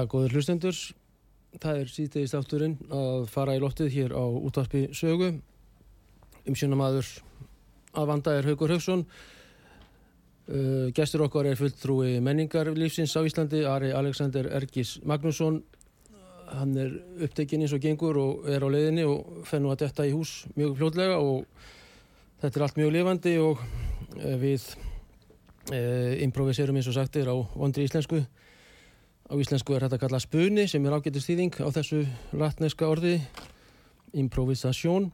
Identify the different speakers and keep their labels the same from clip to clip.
Speaker 1: Dag, góður hlustendur. Það er síðtegist átturinn að fara í loftið hér á útvarpi sögu. Umsjónamaður að vanda er Haugur Haugsson. Uh, gestur okkar er fulltrúi menningarlífsins á Íslandi, Ari Alexander Ergis Magnússon. Hann er upptekinn eins og gengur og er á leiðinni og fennu að detta í hús mjög fljótlega og þetta er allt mjög lifandi og uh, við uh, improviserum eins og sagt er á vondri íslensku. Á íslensku er þetta kallað spuni sem er ágætið stýðing á þessu latneska orði, improvisasjón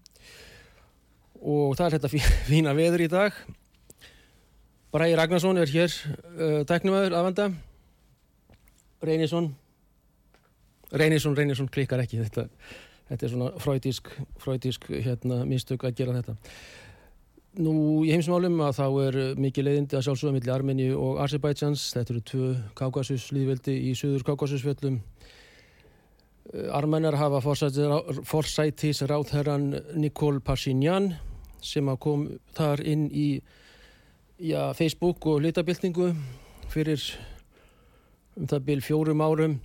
Speaker 1: og það er þetta fína veður í dag. Bræði Ragnarsson er hér uh, tæknumöður aðvanda. Reynisson, Reynisson, Reynisson klikkar ekki þetta. Þetta er svona fröytísk hérna, mistök að gera þetta. Nú í heimsmálum að þá er mikið leiðindi að sjálfsögða millir Armeníu og Azerbaidsjans. Þetta eru tvö Kaukasus líðveldi í söður Kaukasusfjöllum. Armenar hafa forsætis ráðherran Nikol Pashinyan sem kom þar inn í já, Facebook og litabildingu fyrir um það byrj fjórum árum.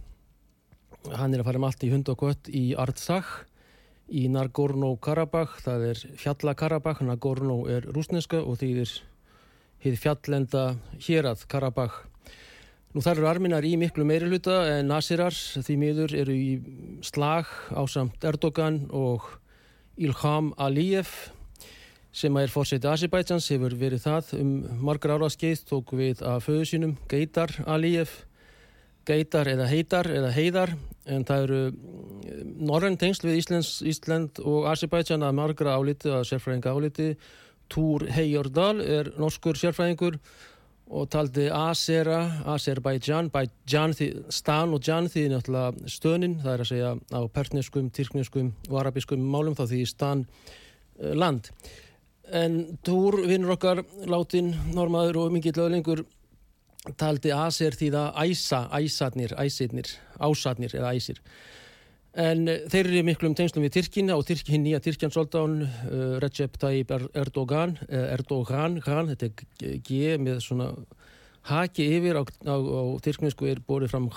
Speaker 1: Hann er að fara með allt í hund og kött í Artsakh í Nagorno-Karabakh, það er fjalla-Karabakh, Nagorno er rúsneska og er hið fjallenda hérað Karabakh. Nú þar eru arminar í miklu meiri hluta en Nasirar því miður eru í slag á samt Erdogan og Ilham Aliyev sem er fórseti Azerbaidsjans, hefur verið það um margar ára skeið, tók við að föðu sínum Geitar Aliyev geitar eða heitar eða heiðar en það eru norðan tengsl við Íslands, Ísland og Azerbaijan að margra áliti að sérfræðinga áliti. Túr Heyjordal er norskur sérfræðingur og taldi Azera, Azerbaijan Bajan, Stan og Jan því náttúrulega stönin, það er að segja á pertneskum, tyrkneskum og arabiskum málum þá því Stan uh, land. En Túr vinnur okkar látin normaður og mingill öðlingur taldi Aser því það æsa, æsatnir, æsirnir, ásatnir eða æsir. En þeir eru miklum tengslum við Tyrkina og Tyrkin, nýja Tyrkjan soldán, uh, Recep Tayyip Erdogan, Erdogan, hann, þetta er G með svona haki yfir á, á, á Tyrkninsku er borðið fram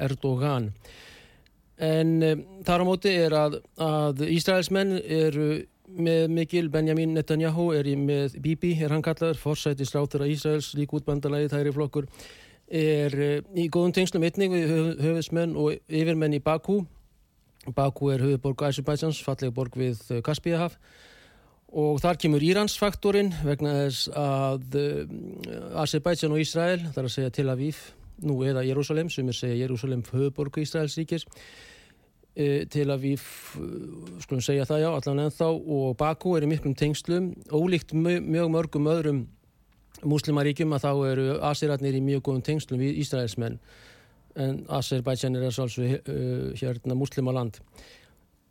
Speaker 1: Erdogan. En um, þar á móti er að, að Ísraelsmenn eru með Mikil Benjamin Netanyahu er í með Bibi, er hann kallaður, forsætis rátur að Ísraels, lík útbandalagi, þæri flokkur er uh, í góðum tengslum einning við höf, höfusmenn og yfirmenn í Bakú Bakú er höfuborg Æsubæsjans, fallega borg við uh, Kaspíahaf. Og þar kemur Íransfaktorinn vegna þess að Æsubæsjan og Ísrael, þar að segja Tel Aviv nú eða Jérúsalem, sem er segja Jérúsalem höfuborg Ísraels ríkis til að við skulum segja það já, allan ennþá og Bakú er í miklum tengslum. Ólíkt mjög mörgum öðrum muslimaríkjum að þá eru Asiratnir í mjög góðum tengslum við Ísraelsmenn. En Azerbaijan er svolítið uh, hérna muslimaland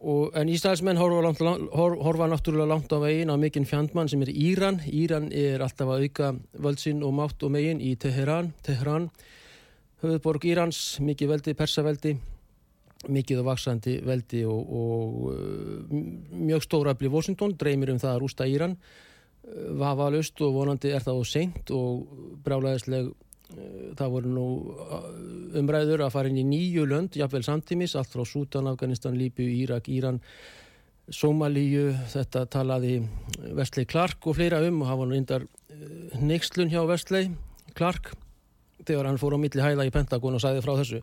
Speaker 1: og, en Ísraelsmenn horfa, langt, hor, horfa náttúrulega langt á veginn á mikinn fjandmann sem er Íran. Íran er alltaf að auka völdsinn og mátt og meginn í Teheran Teheran, höfðborg Írans mikið veldi, persaveldi mikið og vaksandi veldi og, og uh, mjög stóra afli Washington dreymir um það að rústa Íran vafalust og vonandi er það á seint og brálaðisleg það voru nú umræður að fara inn í nýju lönd, jafnvel samtímis, allt frá Sútan, Afganistan, Líbu, Írak, Íran, Somalíu, þetta talaði Vestley Clark og fleira um og var nú indar neykslun hjá Vestley Clark þegar hann fór á milli hæða í Pentagon og sæði frá þessu.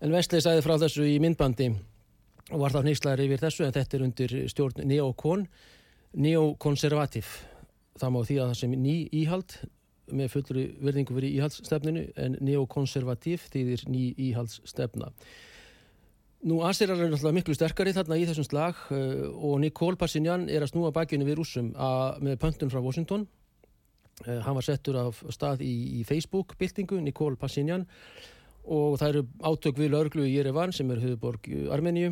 Speaker 1: En Vestley sæði frá þessu í myndbandi og var þá neykslaður yfir þessu en þetta er undir stjórn neokon, neokonservativ. Það má því að það sem ný íhald með fullri verðingu fyrir íhaldsstefninu en neokonservativ þýðir ný íhaldsstefna. Nú Asirar er náttúrulega miklu sterkari þarna í þessum slag uh, og Nikol Pashinyan er að snúa bakjunni við rúsum með pöntun frá Washington. Uh, hann var settur af stað í, í Facebook-byltingu, Nikol Pashinyan og það eru átök við laurglu í Jerevan sem er höfuborg Armeníu.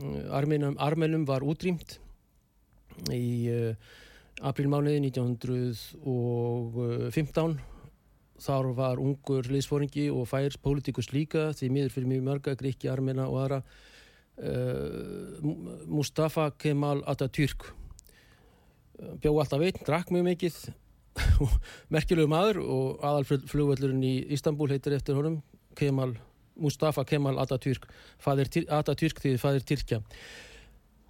Speaker 1: Uh, Armenum, Armenum var útrýmt í aprilmániði 1915 þar var ungur liðsfóringi og færs pólitíkus líka því miður fyrir mjög mörga, Gríkki, Armena og aðra uh, Mustafa Kemal Atatürk. Bjóð alltaf einn, drakk mjög mikið. Merkjulegu maður og aðalflugvöldurinn í Istanbul heitir eftir honum Kemal, Mustafa Kemal Atatürk Atatürk því er Tyrkja.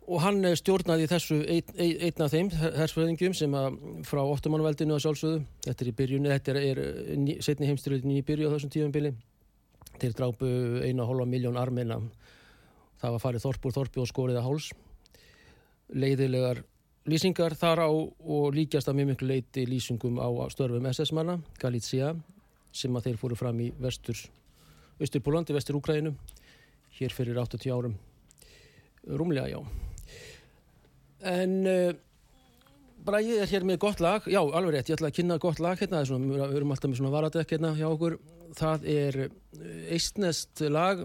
Speaker 1: Og hann stjórnaði þessu ein, ein, einn af þeim hersfræðingjum sem að frá ottomanveldinu að sjálfsögðu. Þetta er í byrjunni, þetta er, er ný, setni heimstyrjutin í byrju á þessum tíumbili til drápu eina hálfa miljón armina það var farið þorpur þorpi og skoriða háls. Leiðilegar lýsingar þar á og líkjast að mjög miklu leiti lýsingum á störfum SS-manna, Galizia sem að þeir fóru fram í vestur Östurpólandi, vestur Úkræninu hér fyrir 80 árum. Rúmlega já. En uh, bara ég er hér með gott lag. Já, alveg rétt, ég ætla að kynna gott lag hérna, svona, við erum alltaf með svona varadekk hérna hjá okkur. Það er eistnest lag.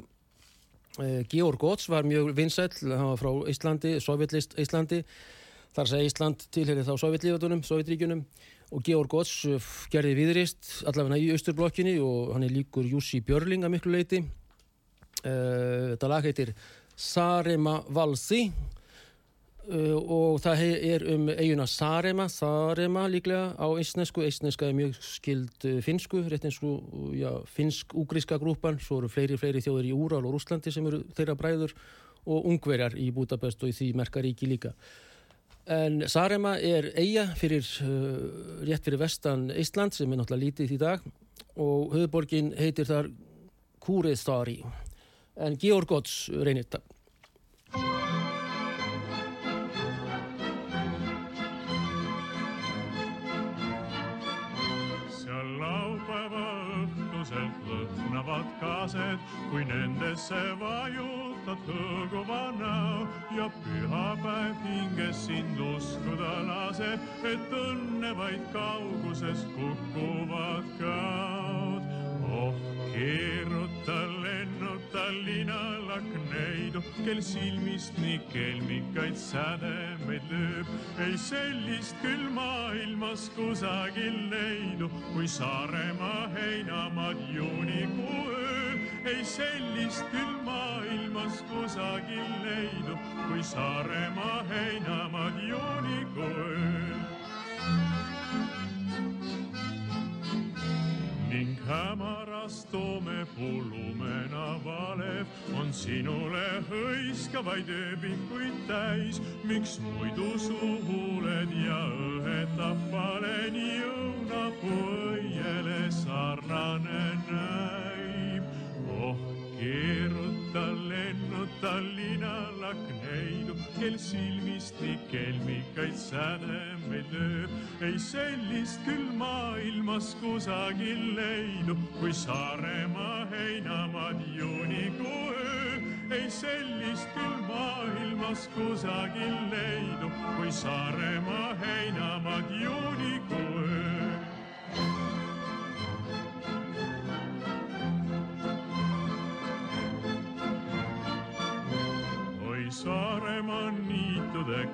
Speaker 1: Uh, Georg Góts var mjög vinsæll hann var frá Íslandi, Sovjetlist Íslandi þar segja Ísland tilherið þá Sovjetlífatunum, Sovjetríkunum og Georg Góts gerði viðrist allavega í Östurblokkinni og hann er líkur Jussi Björling að miklu leiti uh, þetta lag heitir Sarema Valsi. Uh, og það er um eiguna Sarema, Sarema líklega á eistnesku, eistneska er mjög skild finsku, rétt eins og finsk-úgríska grúpan, svo eru fleiri fleiri þjóðir í Úral og Rúslandi sem eru þeirra bræður og ungverjar í Budapest og í því merkaríki líka en Sarema er eiga fyrir uh, rétt fyrir vestan Ísland sem er náttúrulega lítið í dag. Og höfuborgin heitir þar Kúriðstari en Georg Góts reynir það
Speaker 2: kui nendesse vajutad hõõguva näo ja pühapäev hinges sind uskuda laseb, et õnne vaid kauguses kukuvad kaod. oh, keeruta, lennuta linalakneidu, kel silmist nii kelmikaid sädemeid lööb. ei sellist küll maailmas kusagil leidu, kui Saaremaa heinamaad juunikuu ööl. Ei sellist küll maailmas kusagil leidu, kui Saaremaa heinamaad juunikuu ööl. ning hämaras toome pulumena valev on sinule hõiskavaid ööbikuid täis. miks muidu su huuled ja õhetab valen jõunapuu õiele sarnane näib? Oh keeruta, lennuta linalakneidu, kel silmist nii kelmikaid sädemeid lööb. ei sellist küll maailmas kusagil leidu, kui Saaremaa heinamaad juunikuu öö. ei sellist küll maailmas kusagil leidu, kui Saaremaa heinamaad juunikuu öö.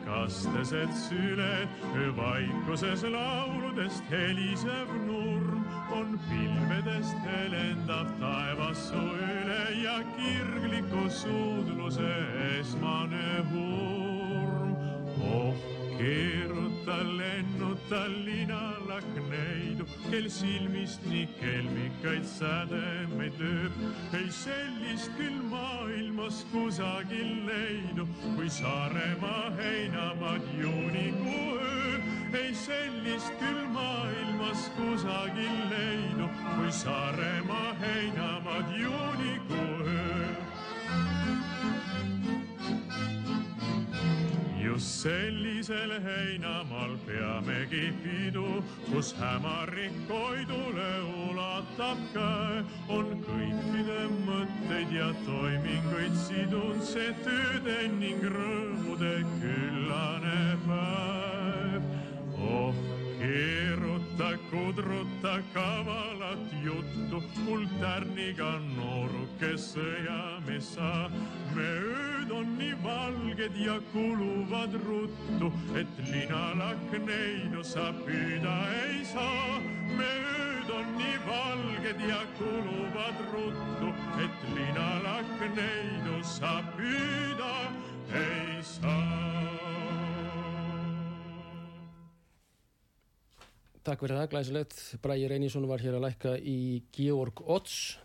Speaker 2: Kastesed süled, öövaikuses lauludest helisev nurm on pilvedest helendav taevas su üle ja kirgliku suudluse esmane hurm. oh keeruta keeruta lennuta linala kneidu, kel silmist nii kelmikaid sädemeid lööb. ei sellist küll maailmas kusagil leidu, kui Saaremaa heinamaad juunikuu öö. ei sellist küll maailmas kusagil leidu, kui Saaremaa heinamaad juunikuu öö. Just sellisel heinamaal peamegi pidu, kus hämarik Koidule ulatab käe, on kõikide mõtteid ja toiminguid sidunud see tööde ning rõõmude küllane päev. oh, keeruta, kudruta kavalat juttu, mul tärniga nooruke sõjamees sa. me ööd on nii valged ja kuluvad ruttu, et linalakk neidu sa püüda ei saa. me ööd on nii valged ja kuluvad ruttu, et linalakk neidu sa püüda ei saa.
Speaker 1: Takk fyrir það, glæsilegt. Bræði Reynísson var hér að lækka í Georg Otts,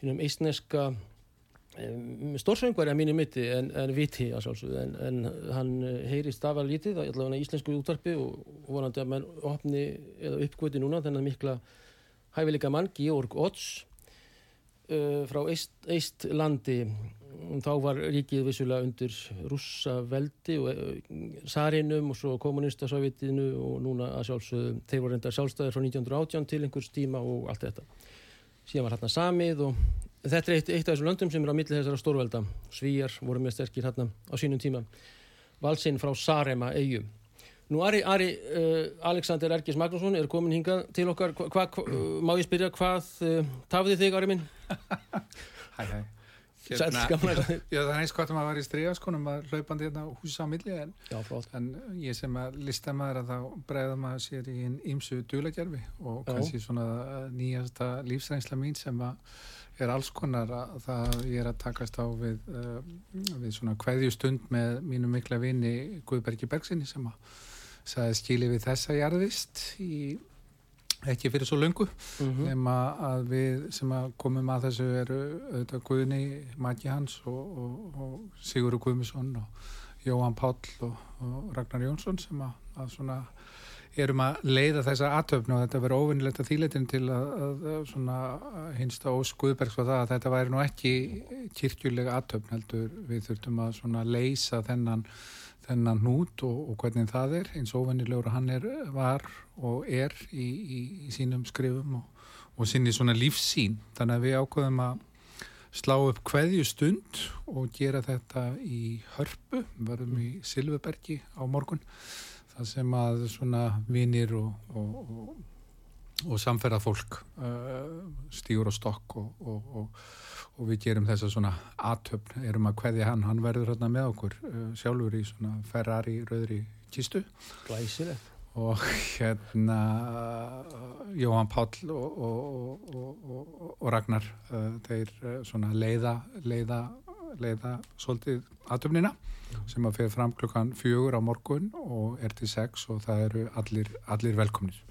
Speaker 1: hinnum eistneska um, stórsöngvar að mínu mitti en, en viti að sjálfsögðu. En, en hann heyrist afar lítið, allavega í íslensku útvarpi og vonandi að mann opni eða uppgöti núna þennan mikla hæfileika mann, Georg Otts, frá Eist, Eistlandi. Þá var ríkið vissulega undir rússa veldi og uh, Sarinum og svo kommunistasovjetinu og núna að sjálfsögðu, þeir voru reyndar sjálfstæðir frá 1918 til einhvers tíma og allt þetta. Síðan var hérna samið og þetta er eitt, eitt af þessum löndum sem er á milli þessara stórvelda. Svíjar voru með sterkir hérna á sínum tíma. Valsinn frá Sarema eigum. Nú Ari, Ari uh, Alexander Ergis Magnússon er komin hingað til okkar. Hva, hva, hva, má ég spyrja hvað uh, tafði þig Ari minn?
Speaker 3: Hæ, hæ.
Speaker 1: Sæll, gaman að-
Speaker 3: já, það er eins gott að maður var í stríðaskonum að hlaupandi hérna á húsa á milli en,
Speaker 1: Já,
Speaker 3: en ég sem að listamæður að þá bregða maður sér í einn ímsu dulagerfi og
Speaker 1: Já.
Speaker 3: kannski svona eh, nýjasta lífsreynsla mín sem að er alls konar að það ég er að takast á við, uh, við svona kveðjustund með mínu mikla vini Guðbergi Bergsinni sem að sagði skili við þessa jarðvist í ekki fyrir svo löngu
Speaker 1: Mm
Speaker 3: nema að við sem að komum að þessu eru auðvitað Guðni, Maggi Hans og, og, og Sigurður Guðmusson og Jóhann Páll og, og Ragnar Jónsson sem að, að svona erum að leiða þessa aðtöfnu og þetta verður óvinnilegt að þýletin til að, að, að svona hinsta ós Guðbergs var það að þetta væri nú ekki kirkjulega aðtöfn heldur við þurftum að svona leysa þennan þennan hnút og, og hvernig það er eins og óvennilegur hann er, var og er í, í, í sínum skrifum og, og sinni svona lífsín þannig að við ákveðum að slá upp kveðju stund og gera þetta í hörpu verðum í Silfubergi á morgun það sem að svona vinir og, og, samferða fólk uh, stígur á stokk og, og, við gerum þessa svona aðtöfn, erum að kveðja hann hann verður hérna með okkur uh, sjálfur í svona Ferrari rauðri kistu.
Speaker 1: Glæsilegt.
Speaker 3: og hérna uh, Jóhann Páll og, og, og, og, og Ragnar uh, þeir svona leiða leiða, leiða svolítið aðtöfnina sem að fyrir fram klukkan fjögur á morgun og er til sex og það eru allir, allir velkomnir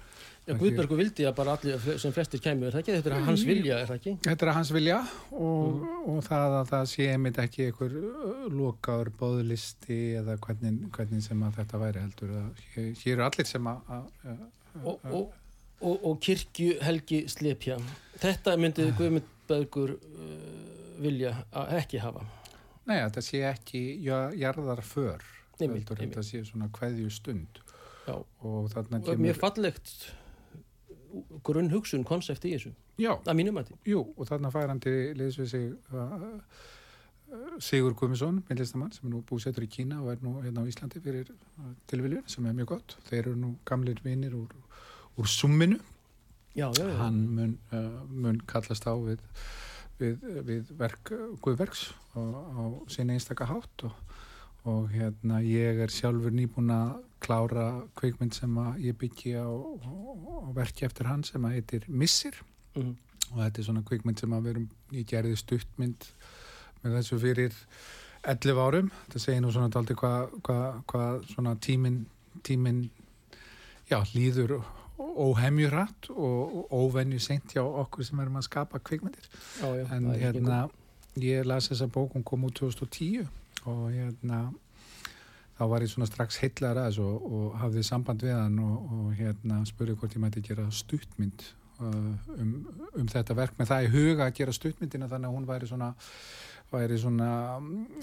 Speaker 1: Já, Guðbergur vildi að bara allir sem flestir kemur, er það ekki? Þetta er hans vilja, er það ekki?
Speaker 3: Þetta er hans vilja og, og það að það sé einmitt ekki einhver uh, lokaður bóðlisti eða hvernig, hvernig sem að þetta væri heldur. Hér, hér eru allir sem að, að, að
Speaker 1: Og, og, og, kirkju Helgi Slepja. Þetta myndi Guðbergur uh, vilja að ekki hafa.
Speaker 3: Nei, þetta sé ekki ja- jarðarför
Speaker 1: Einmitt,
Speaker 3: heldur
Speaker 1: einmitt.
Speaker 3: þetta sé svona kveðju stund
Speaker 1: Já.
Speaker 3: og
Speaker 1: Og mjög fallegt grunn hugsun konsept í þessu.
Speaker 3: Já,
Speaker 1: Að mínum mati.
Speaker 3: jú, og þarna fær hann til liðs við sig uh, uh, Sigur Guðmundsson, myndlistamann sem er nú búsettur í Kína og er nú hérna á Íslandi fyrir uh, tilviljun sem er mjög gott. Þeir eru nú gamlir vinir úr, úr summinu
Speaker 1: Já, já, já.
Speaker 3: hann mun, uh, mun kallast á við, við, við verk Guðverks á, á sinni einstaka hátt og, og hérna ég er sjálfur nýbúin að klára kveikmynd sem ég á, á, á verki eftir hann sem að heitir Missir.
Speaker 1: Mhm.
Speaker 3: og þetta er svona kveikmynd sem að við erum ég gerði stuttmynd með þessu fyrir 11 árum. Þetta segir nú svona daldi hvað hva, hva svona tíminn tíminn já, líður óhemjurætt og óvenju seint hjá okkur sem erum að skapa kvikmyndir.
Speaker 1: Já, já,
Speaker 3: en hérna ég las þessa bók, hún kom út 2010 og hérna þá var ég svona strax heillar að þessu og, og hafði samband við hann og, og hérna spurði hvort ég mæti gera stuttmynd uh, um, um þetta verk. Með það í huga að gera stuttmyndina þannig að hún væri svona væri svona,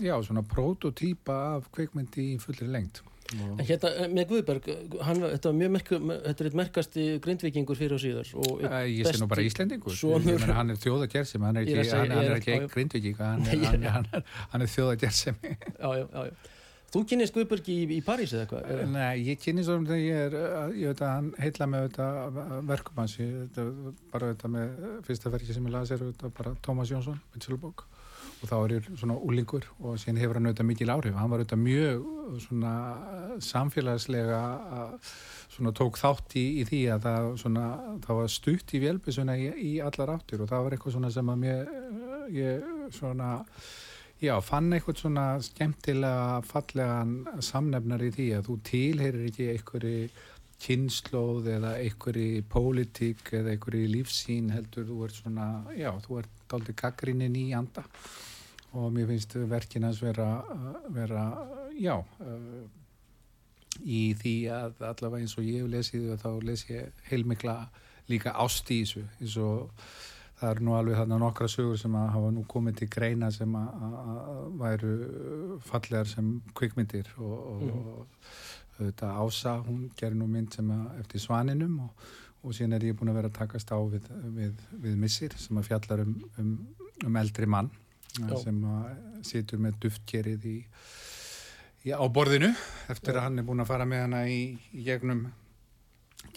Speaker 3: já, svona prototýpa af kvikmyndi í fullri lengt
Speaker 1: En hérna eh, með Guðberg, hann, þetta, var mjög merku, þetta er eitt merkasti grindvikingur fyrir og síðar. Og
Speaker 3: Æ, Ég sé nú bara Íslendingur, meina hann er þjóðagerðsemi, hann er ekki,
Speaker 1: að
Speaker 3: hann, hann er ekki grindvíking, hann, er- hann,
Speaker 1: ég-
Speaker 3: hann, er- hann er þjóðagerðsemi.
Speaker 1: Já, já, já, já. Þú kynist Guðberg í, í París eða eitthvað?
Speaker 3: Nei, ég kynni svo um er, uh, ég veit að hann heilla með þetta verkum hans, ég, þetta, bara þetta með fyrsta verki sem ég las er þetta bara Tómas Jónsson, Vinselbók og þá er ég svona úlingur og síðan hefur hann auðvitað mikil áhrif, hann var auðvitað mjög uh, svona samfélagslega uh, svona tók þátt í, í því að það svona, það var stutt í vélbissuna í, í allar áttir og það var eitthvað svona sem að mér, uh, ég svona Já, fann eitthvað svona skemmtilega fallegan samnefnar í því að þú tilheyrir ekki einhverju kynnslóð eða einhverju pólitík eða einhverju lífsín heldur þú ert svona, já, þú ert dálítið gaggrinnin í anda og mér finnst verkin hans vera, vera já, í því að allavega eins og ég hef lesið þá les ég heilmikla líka ást í þessu. Eins og það eru nú alveg þarna nokkra sögur sem að hafa nú komið til greina sem að, væru fallegar sem kvikmyndir og, og, og þetta Ása, hún gerir nú mynd sem að eftir svaninum og, og síðan er ég búin að vera að takast á við, við, við missir sem að fjallar um, um, um eldri mann
Speaker 1: Já.
Speaker 3: sem að situr með duftgerið í, í, á borðinu eftir
Speaker 1: Já.
Speaker 3: að hann er búin að fara með hana í, í gegnum,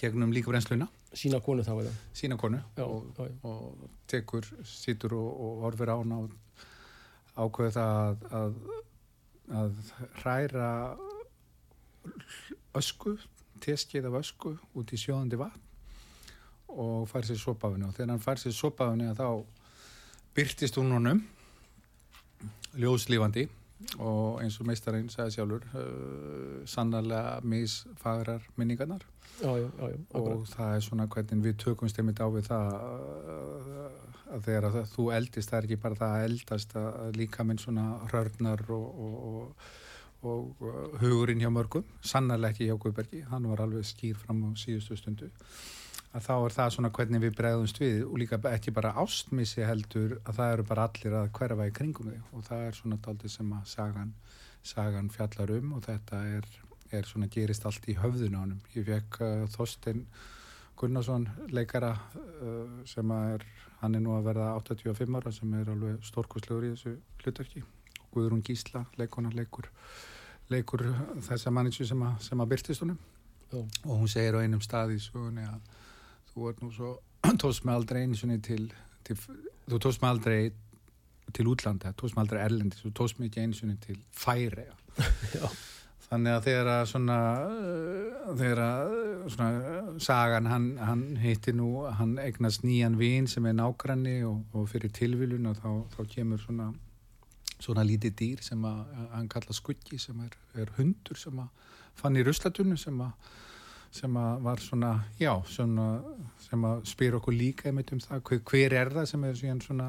Speaker 3: gegnum líkubrennsluna
Speaker 1: Sína konu þá eða?
Speaker 3: sína konu
Speaker 1: Já,
Speaker 3: og, og tekur, situr og, og horfir á hana og ákveður það að, að, að hræra ösku, teskið af ösku út í sjóðandi vatn og fær sér sopafinu og þegar hann fær sér sopafinu þá byrtist hún honum ljóslífandi og eins og meistarinn sagði sjálfur uh, sannarlega misfagrar minningarnar.
Speaker 1: Já, já, já,
Speaker 3: og það er svona hvernig við tökumst einmitt á við það uh, að þegar að þú eldist það er ekki bara það að eldast að líka minn svona rörnar og, og, og, og hugurinn hjá mörgum. Sannarlega ekki hjá Guðbergi, hann var alveg skýr fram á síðustu stundu að þá er það svona hvernig við bregðumst við og líka ekki bara ástmissi heldur að það eru bara allir að hverfa í kringum þig og það er svona daldið sem að sagan, sagan fjallar um og þetta er, er svona gerist allt í höfðun á honum. Ég fekk uh, Þorstein Gunnarsson leikara uh, sem er, hann er nú að verða 85 ára sem er alveg stórkostlegur í þessu hlutverki. Guðrún Gísla, leikona leikur, leikur þessa manninsju sem, að- að byrtist honum og hún segir á einum stað í sögunni að þú ert nú svo tóst með aldrei einu sinni til, til þú tóst með aldrei til útlanda, tóst með aldrei erlendis þú tóst með ekki einu sinni til færi þannig að þegar að svona uh, þegar að uh, svona uh, sagan hann, hann hitti nú hann eignast nýjan vin sem er nágranni og, og fyrir tilviljun og þá, þá kemur svona svona lítið dýr sem að, hann kalla skuggi sem er, er hundur sem að fann í ruslatunnu sem að sem að var svona, já, svona, sem að spyr okkur líka einmitt um það, hver, hver er það sem er svona,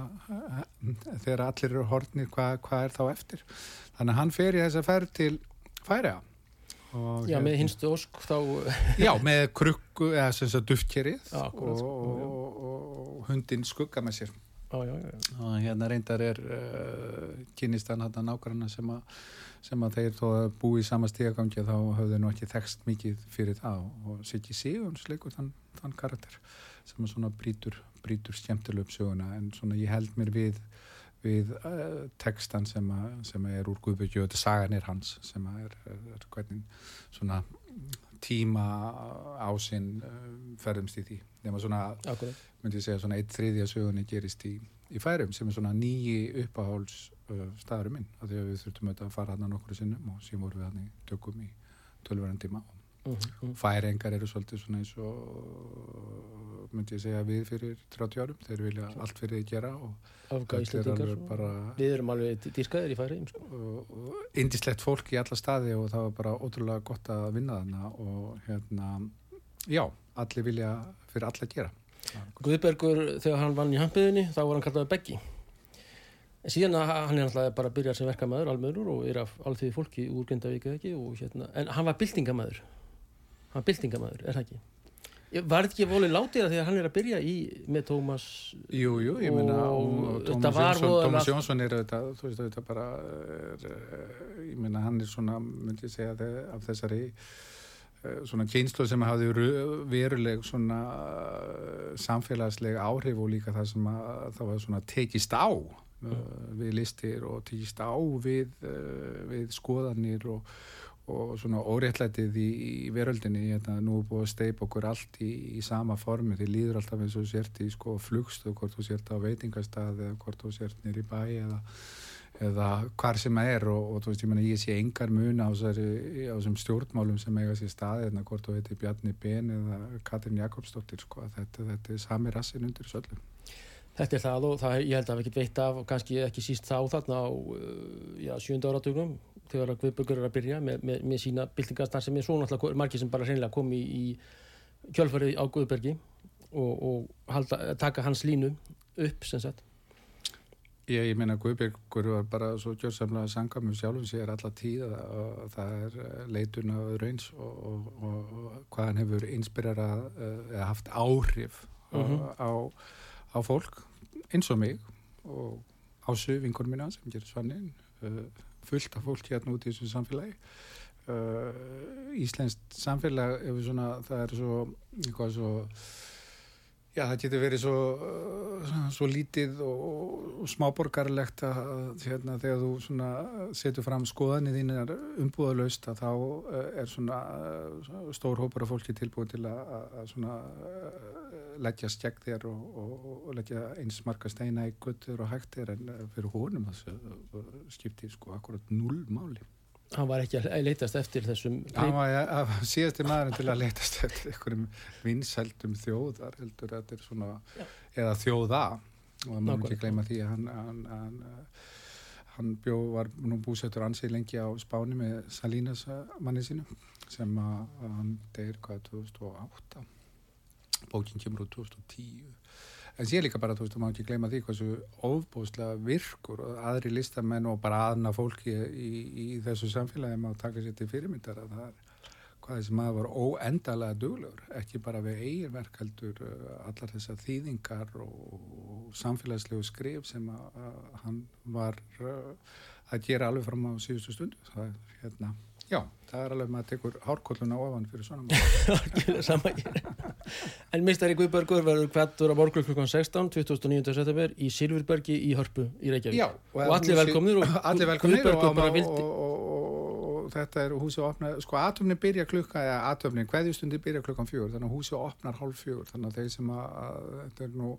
Speaker 3: þegar allir eru hortnir, hvað hva er þá eftir? Þannig að hann fer í þessa ferð til Færiða.
Speaker 1: Já, með
Speaker 3: hérna-
Speaker 1: hinstu ósk þá...
Speaker 3: Já, með krukku, eða sem sagt duftkerið og, og, og, og hundin skugga með sér.
Speaker 1: Já, já, já.
Speaker 3: og hérna reyndar er uh, kynist hann hann nákvæmna sem að sem að þeir þó að búi í sama stígagangi þá höfðu nú ekki þekst mikið fyrir það og Siggi Sigurns leikur þann, þann karakter sem að svona brýtur, brýtur skemmtileg upp söguna en svona ég held mér við við uh, textan sem, að, sem að er úr þetta sagan er hans sem að er, er hvernig svona tíma ásinn uh, ferðumst í því. Nema svona
Speaker 1: Akkurat.
Speaker 3: myndi ég segja svona eitt þriðja sögunni gerist í, í færum sem er svona nýji uppáháls uh, staðurum minn. Af því að við þurftum auðvitað að fara hann nokkru sinnum og síðan vorum við hann í tökum í tölverðan tíma
Speaker 1: Mm -hmm.
Speaker 3: Færingar eru svolítið svona eins og myndi ég segja við fyrir 30 árum, þeir vilja allt fyrir því gera og
Speaker 1: Afga Íslandingar Við erum alveg dýrskaðir í færi sko.
Speaker 3: indislegt fólk í alla staði og það var bara ótrúlega gott að vinna þarna og hérna já, allir vilja fyrir alla gera.
Speaker 1: Guðbergur, þegar hann vann í hampiðinni þá var hann kallaði Beggi. En síðan að hann er náttúrulega bara að byrja sem verkamæður almöður og er af allþjóði fólki úr Grindavík eða ekki og hérna, en hann var byltingamæður hann byltingamæður, er það ekki var þetta ekki volið látið að því að hann er að byrja í með Tómas
Speaker 3: Jú, jú, ég
Speaker 1: þetta
Speaker 3: Tómas Jónsson, Jónsson er þetta, þú veist þetta bara er, eh, ég meina hann er svona myndi ég segja af þessari eh, svona kynslu sem hafði ru- veruleg svona eh, samfélagsleg áhrif og líka það sem að það var svona tekist á mm. við listir og tekist á við, við skoðanir og og svona óréttlætið í, í veröldinni hérna, nú er búið að steipa okkur allt í, í sama formi, því líður alltaf eins og sért í sko flugstu, hvort þú sért á veitingastað eða hvort þú sért nýri bæ eða, eða hvar sem er. Og, og þú veist, ég menna, ég sé engar mun á þessum stjórnmálum sem eiga sér staði, hérna, hvort þú heiti Bjarni Ben eða Katrin Jakobsdóttir sko, þetta, þetta er sami rassin undir öllu.
Speaker 1: Þetta er það og það, ég held að við getum veitt af og kannski ekki síst þá þarna á já, sjönda áratugum þegar að Guðbergur er að byrja með, með, með sína byltingastar sem er svo náttúrulega margir sem bara hreinlega komi í, í kjölfarið á Guðbergi og, og halda, taka hans línu upp sem sagt.
Speaker 3: Ég, ég meina Guðbjörgur var bara svo gjörsamlega sangamum sjálfum sér alla tíð að það er eh, leitun af raunins og, og, og, og hvað hann hefur inspirerað eh, eða haft áhrif
Speaker 1: Mhm.
Speaker 3: uh, á, á fólk eins og mig og ásu vingur minna sem gerir svannin fullt af fólk hérna út í þessu samfélagi. Uh, Íslenskt samfélag svona, það er svo svo Já, það getur verið svo, uh, svo lítið og, og smáborgarlegt að hérna, þegar þú svona setur fram skoðanir þínar umbúðalaust að þá uh, er svona uh, stór hópar af fólki tilbúið til að, að- að svona uh, leggja stjegg þér og, og, og leggja eins marga steina í guttur og hægt þér en uh, fyrir honum þessu uh, skiptir sko akkurat null máli.
Speaker 1: Hann var ekki að leitast eftir þessum
Speaker 3: Það var ja, síðasti maðurinn til að leitast eftir einhverjum vinsældum þjóðar heldur að þetta er svona eða þjóða og það
Speaker 1: Nákvæmlega.
Speaker 3: ekki gleyma því að hann, hann, hann, uh, hann bjó, var nú búsettur ansið lengi á Spáni með Salinas uh, manni sínu sem að, að hann deyr hvað 2008 bókin kemur úr 2010 en sé líka bara, þú veist, þú má ekki gleyma því hversu ofbúslega virkur aðri listamenn og bara aðna fólki í, í þessu samfélagi má taka sér til fyrirmyndar að það er hvað þessi maður var óendalega duglegur, ekki bara við eigin verk heldur uh, allar þessar þýðingar og, og samfélagslegu skrif sem að, að hann var uh, að gera alveg fram á síðustu stundu. Það er hérna, já, það er alveg maður tekur hárkolluna ofan fyrir svona
Speaker 1: hér. En mistari Guðbergur verður kvættur á morgun klukkan 16, 29. september í Silfurbergi í Hörpu í Reykjavík.
Speaker 3: Já,
Speaker 1: og og
Speaker 3: allir velkomnir og,
Speaker 1: Guðbergur
Speaker 3: og,
Speaker 1: bara vildi.
Speaker 3: og, þetta er húsið opnað, sko atomni byrja klukka eða atomni, hverjustundi byrja klukkan fjögur þannig að húsið opnar hálf fjögur þannig að þeir sem að, að þetta er nú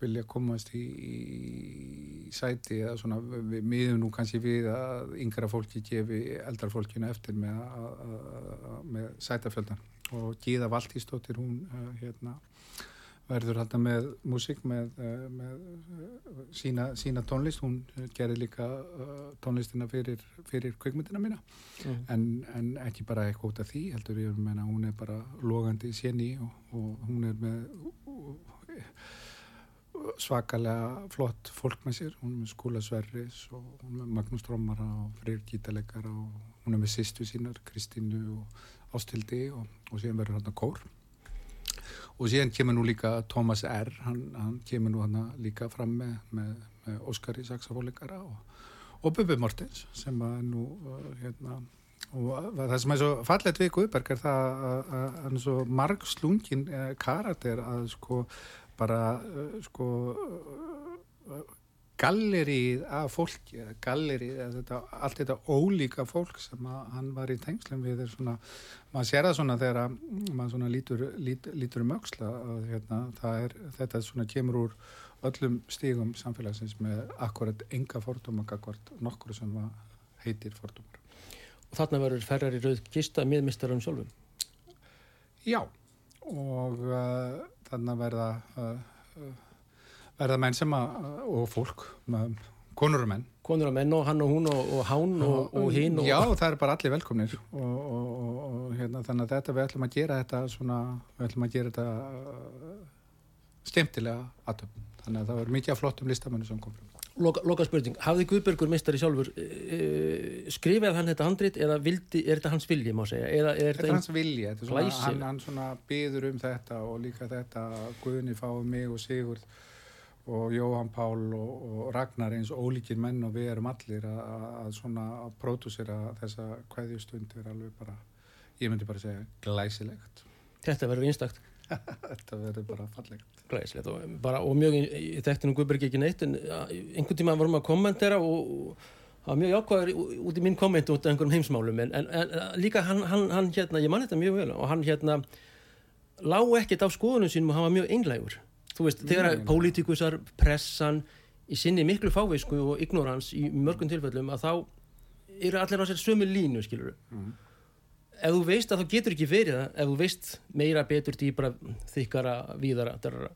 Speaker 3: vilja komast í, í sæti eða svona við miðum nú kannski við að yngra fólki gefi eldra fólkinu eftir með, að, að, að, með sætafjöldan og Gíða Valtísdóttir hún uh, hérna verður hérna með músík með, uh, með uh, sína, sína tónlist, hún gerir líka tónlistina fyrir, fyrir kveikmyndina mína.
Speaker 1: Mm.
Speaker 3: en, en ekki bara eitthvað út af því heldur ég meina hún er bara logandi séni og, og hún er með svakalega flott fólk með sér, hún er með Skúla Sverris og hún er með Magnús Trómara og Freyr Gítalegara og hún er með sýstu sínar, Kristínu og Ástildi og, og síðan verður hann að kór og síðan kemur nú líka Thomas R. hann, hann kemur nú hann líka fram með, með, með Óskari saxafólikara og, og Bubi Mortens sem að nú uh, hérna og það sem er svo fallet við Guðberg er það að hann er svo marg slungin uh, karakter að sko bara uh, sko uh, gallerið af fólki gallerið, þetta, allt þetta ólíka fólk sem að hann var í tengslum við er svona, maður sér það svona þegar að maður svona lítur, lít, lítur um öxla að hérna, er, þetta svona kemur úr öllum stígum samfélagsins með akkurat enga fordóma akkord nokkur sem heitir fordómar.
Speaker 1: Og þarna verður ferrar í rauð kista með mistarum sjálfum.
Speaker 3: Já, og uh, þannig verða uh, uh, verða menn sem að, og fólk, konur og menn.
Speaker 1: Konur og menn og hann og hún og, og hán og, og hinn og...
Speaker 3: Já, það er bara allir velkomnir og, og, og, og hérna, þannig að þetta við ætlum að gera þetta svona, við ætlum að gera þetta uh, skemmtilega aðtöfn. Þannig að það var mikið af flottum listamennu sem kom fram.
Speaker 1: Loka, loka spurning, hafði Guðbergur mistari sjálfur uh, skrifaði hann þetta handrit eða vildi, er þetta hans vilji má segja? Eða er
Speaker 3: Þetta er hans vilji, þetta hann, hann svona byður um þetta og líka þetta Guðni fái mig og Sigurð og Jóhann Pál og, og Ragnar eins ólíkir menn og við erum allir að, svona að pródúsera þessa kveðjustund er alveg bara, ég myndi bara segja glæsilegt.
Speaker 1: þetta verður einstakt
Speaker 3: þetta verður bara fallegt.
Speaker 1: glæsilegt og, bara, og mjög, ég þekkti nú Guðberg ekki neitt en einhvern tíma vorum að kommentera og, það var mjög jákvæður út í minn komment út af einhverjum heimsmálum en, en, en líka hann, hann, hann hérna, ég man þetta mjög vel og hann hérna lá ekkert á skoðunum sínum og hann var mjög einlægur þú veist, þegar
Speaker 3: Nei, nei.
Speaker 1: pólitíkusar pressan í sinni miklu fávisku og ignorans í mörgum tilfellum að þá eru allir á sér sömu línu skilur
Speaker 3: Mhm.
Speaker 1: Ef þú veist að þá getur ekki verið það. Ef þú veist meira, betur, dýbra þykkara, víðara darara.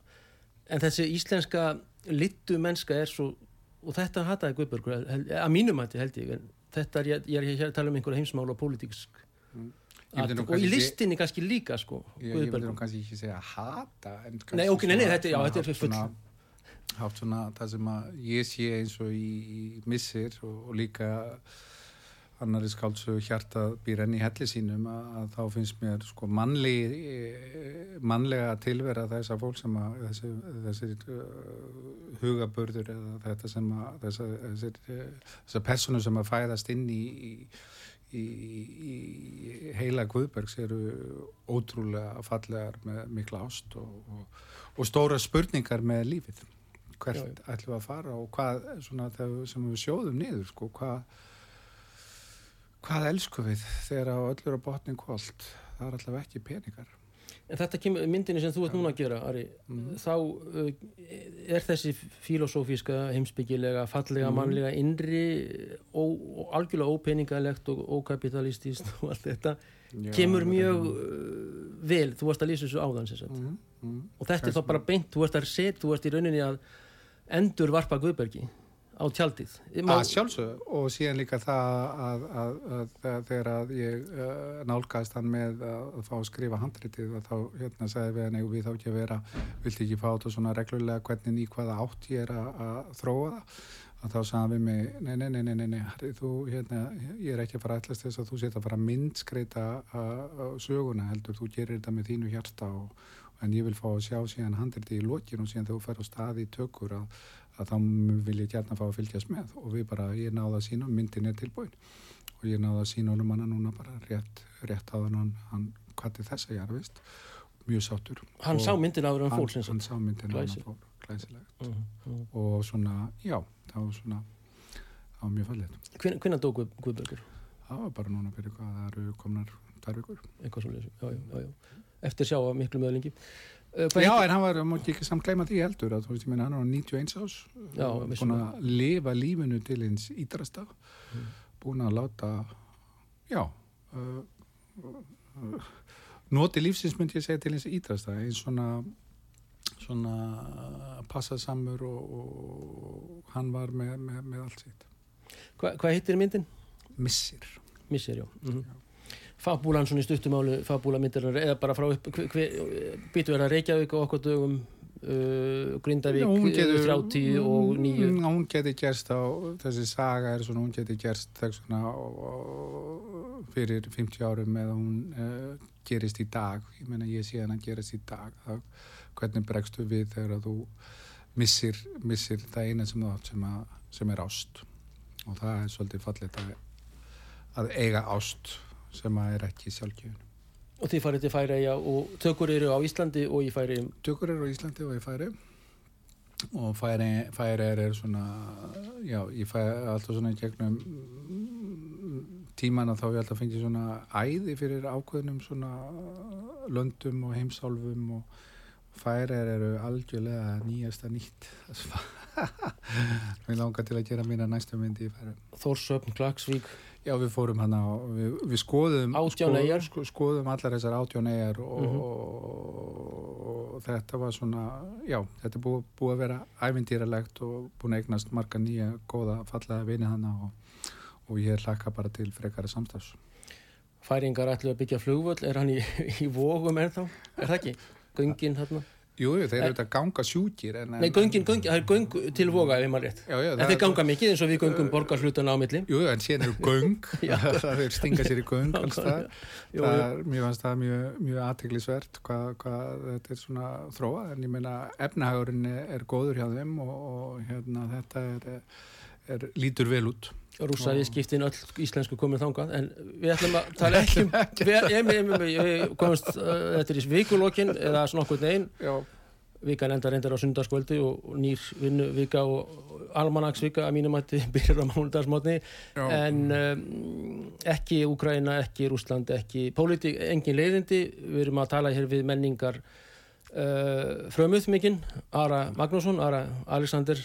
Speaker 1: en þessi íslenska littu mennska er svo og þetta hataði Guðbergur held- að mínum hætti held ég en þetta er, ég, er hér að tala um einhverja heimsmál og pólitíksk
Speaker 3: myndi nú
Speaker 1: og í listinni kannski líka sko,
Speaker 3: Ég, myndi nú kannski ekki segja hata
Speaker 1: Nei, ok, nei, nei, þetta- já, þetta er
Speaker 3: haft
Speaker 1: full-
Speaker 3: haft svona það sem að ég sé eins og í, í missir og, og líka annari skáldsögu hjarta býr enn í helli sínum að, að þá finnst mér sko mannli, eh, mannlega tilvera þess að fólk sem að þessi, þessir hugabörður eða þetta sem að þessar, þessir, uh, þessar personu sem að fæðast inn í, í í, í heila Guðbergs eru ótrúlega fallegar með mikla ást og, og, og stóra spurningar með lífið. Hvert ætlum við að fara og hvað svona, sem við sjóðum niður sko, hvað hvað elsku við þegar á öllur á botnin kvöld það er allavega ekki peningar
Speaker 1: En þetta kemur, myndinni sem þú ert núna að gera, Ari,
Speaker 3: Mhm.
Speaker 1: þá uh, er þessi filosófíska, heimsbyggilega, fallega,
Speaker 3: Mhm.
Speaker 1: mannlega, innri og, algjörlega ópeningalegt og ókapitalistist og allt þetta,
Speaker 3: Já,
Speaker 1: kemur mjög uh, vel, þú varst að lýsa þessu áðan.
Speaker 3: Mhm, mhm.
Speaker 1: Og þetta er þá bara beint, þú ert að set, þú ert í rauninni að endur varpa Guðbergi á tjaldið. Má,
Speaker 3: að sjálfsög og síðan líka það að, að, að, að þegar að ég uh, nálgast hann með að, að fá að skrifa handritið og þá hérna sagði við hann eigum við þá ekki að vera vilti ekki fá þetta svona reglulega hvernig í hvaða átt ég er að, að þróa það að þá sagði við mig nei, nei, nei, nei, nei, nei Harry, þú, hérna, ég er ekki að fara að ætlast þess að þú setja að fara að myndskreita að, að söguna heldur, þú gerir þetta með þínu hjarta og, en ég vil fá að sjá síðan handritið í lokin og síðan þú fer á staði í tökur að að þá vil ég gætna fá að fylgjast með og við bara, ég náða að sína myndin er tilbúin og ég náða að sína honum hana núna bara rétt, rétt á hann hann kvatti þessa jarðvist mjög sáttur
Speaker 1: hann
Speaker 3: Og
Speaker 1: sá myndin áður en
Speaker 3: hann,
Speaker 1: sem
Speaker 3: hann
Speaker 1: sagt.
Speaker 3: sá myndin hann
Speaker 1: Glæsi.
Speaker 3: fór glæsilegt
Speaker 1: Mhm, mhm.
Speaker 3: og svona, já, það var svona það var mjög fallið
Speaker 1: Hvenær dó Guð, Guðbergur?
Speaker 3: það var bara núna fyrir hvað það eru komnar tvær vikur
Speaker 1: Eitthvað svo já, já, já, já. Eftir sjá að miklu möðlingi. Hvað
Speaker 3: Já,
Speaker 1: heitir-
Speaker 3: en hann var, mútti ekki samt gleyma því heldur að þú veist, ég meina, hann var 91 ás
Speaker 1: Já,
Speaker 3: búin
Speaker 1: vissulega.
Speaker 3: að lifa lífinu til hins ídrasta
Speaker 1: Mm.
Speaker 3: búin að láta já uh, uh, noti lífsins myndi ég segja til hins ídrasta eins svona svona passasamur og, og hann var með, með, með allt sitt
Speaker 1: Hva, hvað heitir myndin?
Speaker 3: missir
Speaker 1: Missir, já. Mm Fabúlan svona í stuttumálu, fabúla myndir eða bara frá upp, býtu er að Reykjavík og okkur dögum uh, Grindavík,
Speaker 3: hún
Speaker 1: uh, 30 og 9
Speaker 3: Mm, hún geti gerst á þessi saga er svona, hún geti gerst svona fyrir 50 árum eða hún uh, gerist í dag. Ég meina ég sé hann að gerist í dag. Þá, hvernig bregstu við þegar að þú missir, missir það eina sem sem, að, sem er ást? Og það er svolítið fallið að, að eiga ást sem að er ekki sjálfgjöfun
Speaker 1: og þið farið til Færeia og tökur eru á Íslandi og í Færi
Speaker 3: Tökur eru á Íslandi og í Færi og Færi er svona já, ég fæ alltaf svona í gegnum mm, tímana þá ég alltaf fengið svona æði fyrir ákveðnum svona löndum og heimsálfum og Færi eru algjörlega nýjasta nýtt. Mér langar til að gera mína næstu myndi í Færi
Speaker 1: Þórsöfn, Klagsvík
Speaker 3: Já, við fórum hann á, við, við skoðum
Speaker 1: eyjar.
Speaker 3: sko, skoðum allar þessar átján eigar og,
Speaker 1: Mhm.
Speaker 3: og, og þetta var svona já, þetta er búið, búið að vera ævindýralegt og búin að eignast marga nýja góða fallaða vini hann og, og ég hlakka bara til frekara samstafs
Speaker 1: Færingar ætlu að byggja flugvöll, er hann í, í vógum ennþá? Er það ekki? Göngin þarna?
Speaker 3: Jú, þeir eru þetta ganga sjúkir en,
Speaker 1: Nei, göngin, göngin, það er göng til voga ef ég maður rétt.
Speaker 3: Já, já,
Speaker 1: En þeir ganga mikið eins og við göngum borgar hlutana á milli.
Speaker 3: Jú, en síðan eru göng það er stinga sér í göng það
Speaker 1: Jú,
Speaker 3: það
Speaker 1: jú.
Speaker 3: er, það mjög, mjög aðteglisvert hvað, hvað þetta er svona þróa en ég meina efnahagurinn er góður hjá þeim og, og hérna þetta er, er lítur vel út.
Speaker 1: Rússa við skiptin öll íslensku komið þangað en við ætlum að tala ekki um við, ég, ég komast uh, þetta er í vikulókin eða svona okkur neginn
Speaker 3: Já,
Speaker 1: vikan enda reyndar á sundarskvöldi og, nýr vinnu vika og, almanagsvika að mínum að byrjar á mánudagsmótni
Speaker 3: já,
Speaker 1: en um, ekki Úkraina, ekki Rúsland, ekki pólitík, engin leiðindi. Við erum að tala hér við menningar uh, frömuð mikinn. Ara Magnússon, Ara Alexander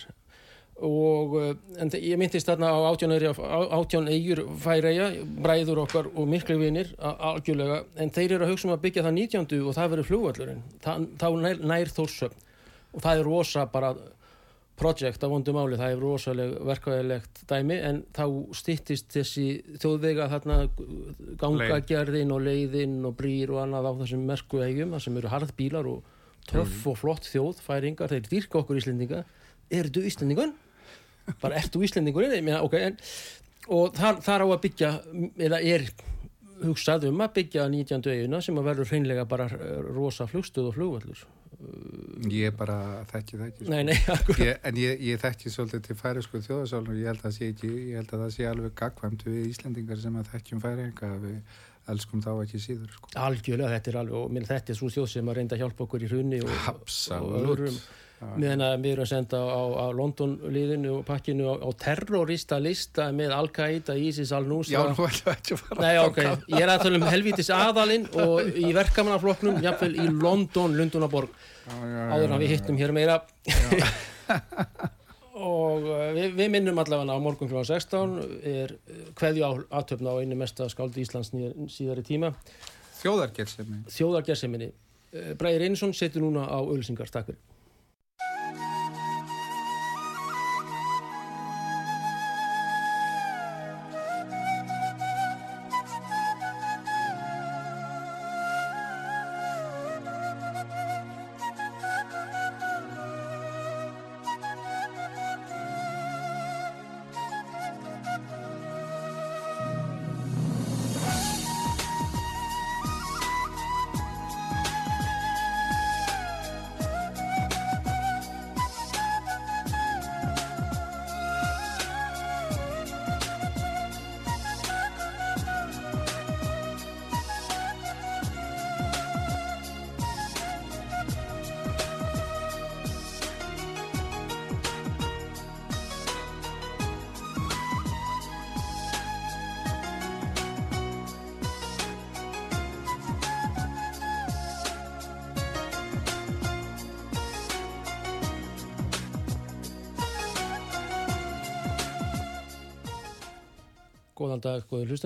Speaker 1: og uh, en ég myndist þarna á átján eyri- á- átján eigur færeia, bræður okkar og miklu vinir algjörlega. En þeir eru að hugsa um að byggja það 19. og það verður flugvallurinn, þá nær, nær þórsöfn og það er rosa bara projekt á vondu máli, það er rosaleg verkvæðilegt dæmi en þá styttist þessi þjóðvega þarna gangagerðin og leiðin og brýr og annað á þessum merku eigum sem eru harðbílar og töff og flott þjóð, færingar, þeir dýrka okkur Íslendinga. Eru þú Íslendingun? Bara ert þú Íslendingur? Meina, okay, en, og þar, þar á að byggja eða er hugsað um að byggja 19. eiguna sem að verður hreinlega bara eh, rosa flugstöð og flugvallur
Speaker 3: ég bara þekki það ekki sko.
Speaker 1: nei, nei,
Speaker 3: ég, en ég, ég þekki svolítið til færisku þjóðasálun og ég held að það sé ekki ég held að það sé alveg gagkvæmt við Íslendingar sem að þekkjum færinga að við elskum þá ekki síður sko.
Speaker 1: algjörlega, þetta er alveg og minn, þetta er svo þjóð sem að reynda að hjálpa okkur í hrunni og, og
Speaker 3: Absolutt.
Speaker 1: öðrum meðan að við erum að senda á, á London liðinu og pakkinu á, á terrorista lista með Al-Qaida, ISIS,
Speaker 3: Já,
Speaker 1: Al-Nusra
Speaker 3: nú ætlum við ekki að fara
Speaker 1: Nei, ok, ég er að tala um helvítis aðalinn og í verkamannaflokknum, jafnvel í London, Lundunaborg,
Speaker 3: Já, já, já,
Speaker 1: áður en við
Speaker 3: já.
Speaker 1: hittum hér meira. og uh, við, við minnum allavega á morgun kl. 16 er hverju á aðtöfna á einu mesta skáldi Íslands síðari tíma,
Speaker 3: Þjóðargerðsemi
Speaker 1: þjóðargerseminni. Bræðir Einarsson setur núna á auðlýsingar, takk fyrir.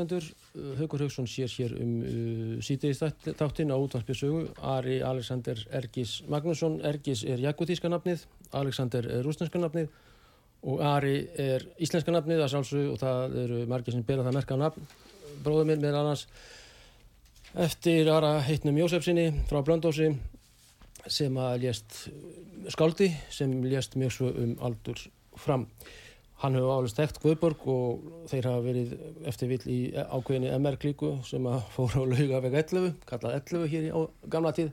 Speaker 1: Hlustendur. Uh, Haukur Hauksson sér hér um uh, sítiðis þáttinn á útvarpjössögu. Ari Alexander Ergis Magnússon. Ergis er jakutíska nafnið, Alexander er rúsneska nafnið og Ari er íslenska nafnið að sjálfsög og það eru margir sem bera það merka nafn. Bróður mér með annars eftir Ara heitnum Jósefsinni frá Blöndósi sem að lést skáldi sem lést mjög svo um aldur fram. Hann hefur álega stekt Guðborg og þeir hafa verið eftir vill í ákveðinni MR klíku sem að fóra á laugaveg 11, kallað 11 hér í á gamla tíð.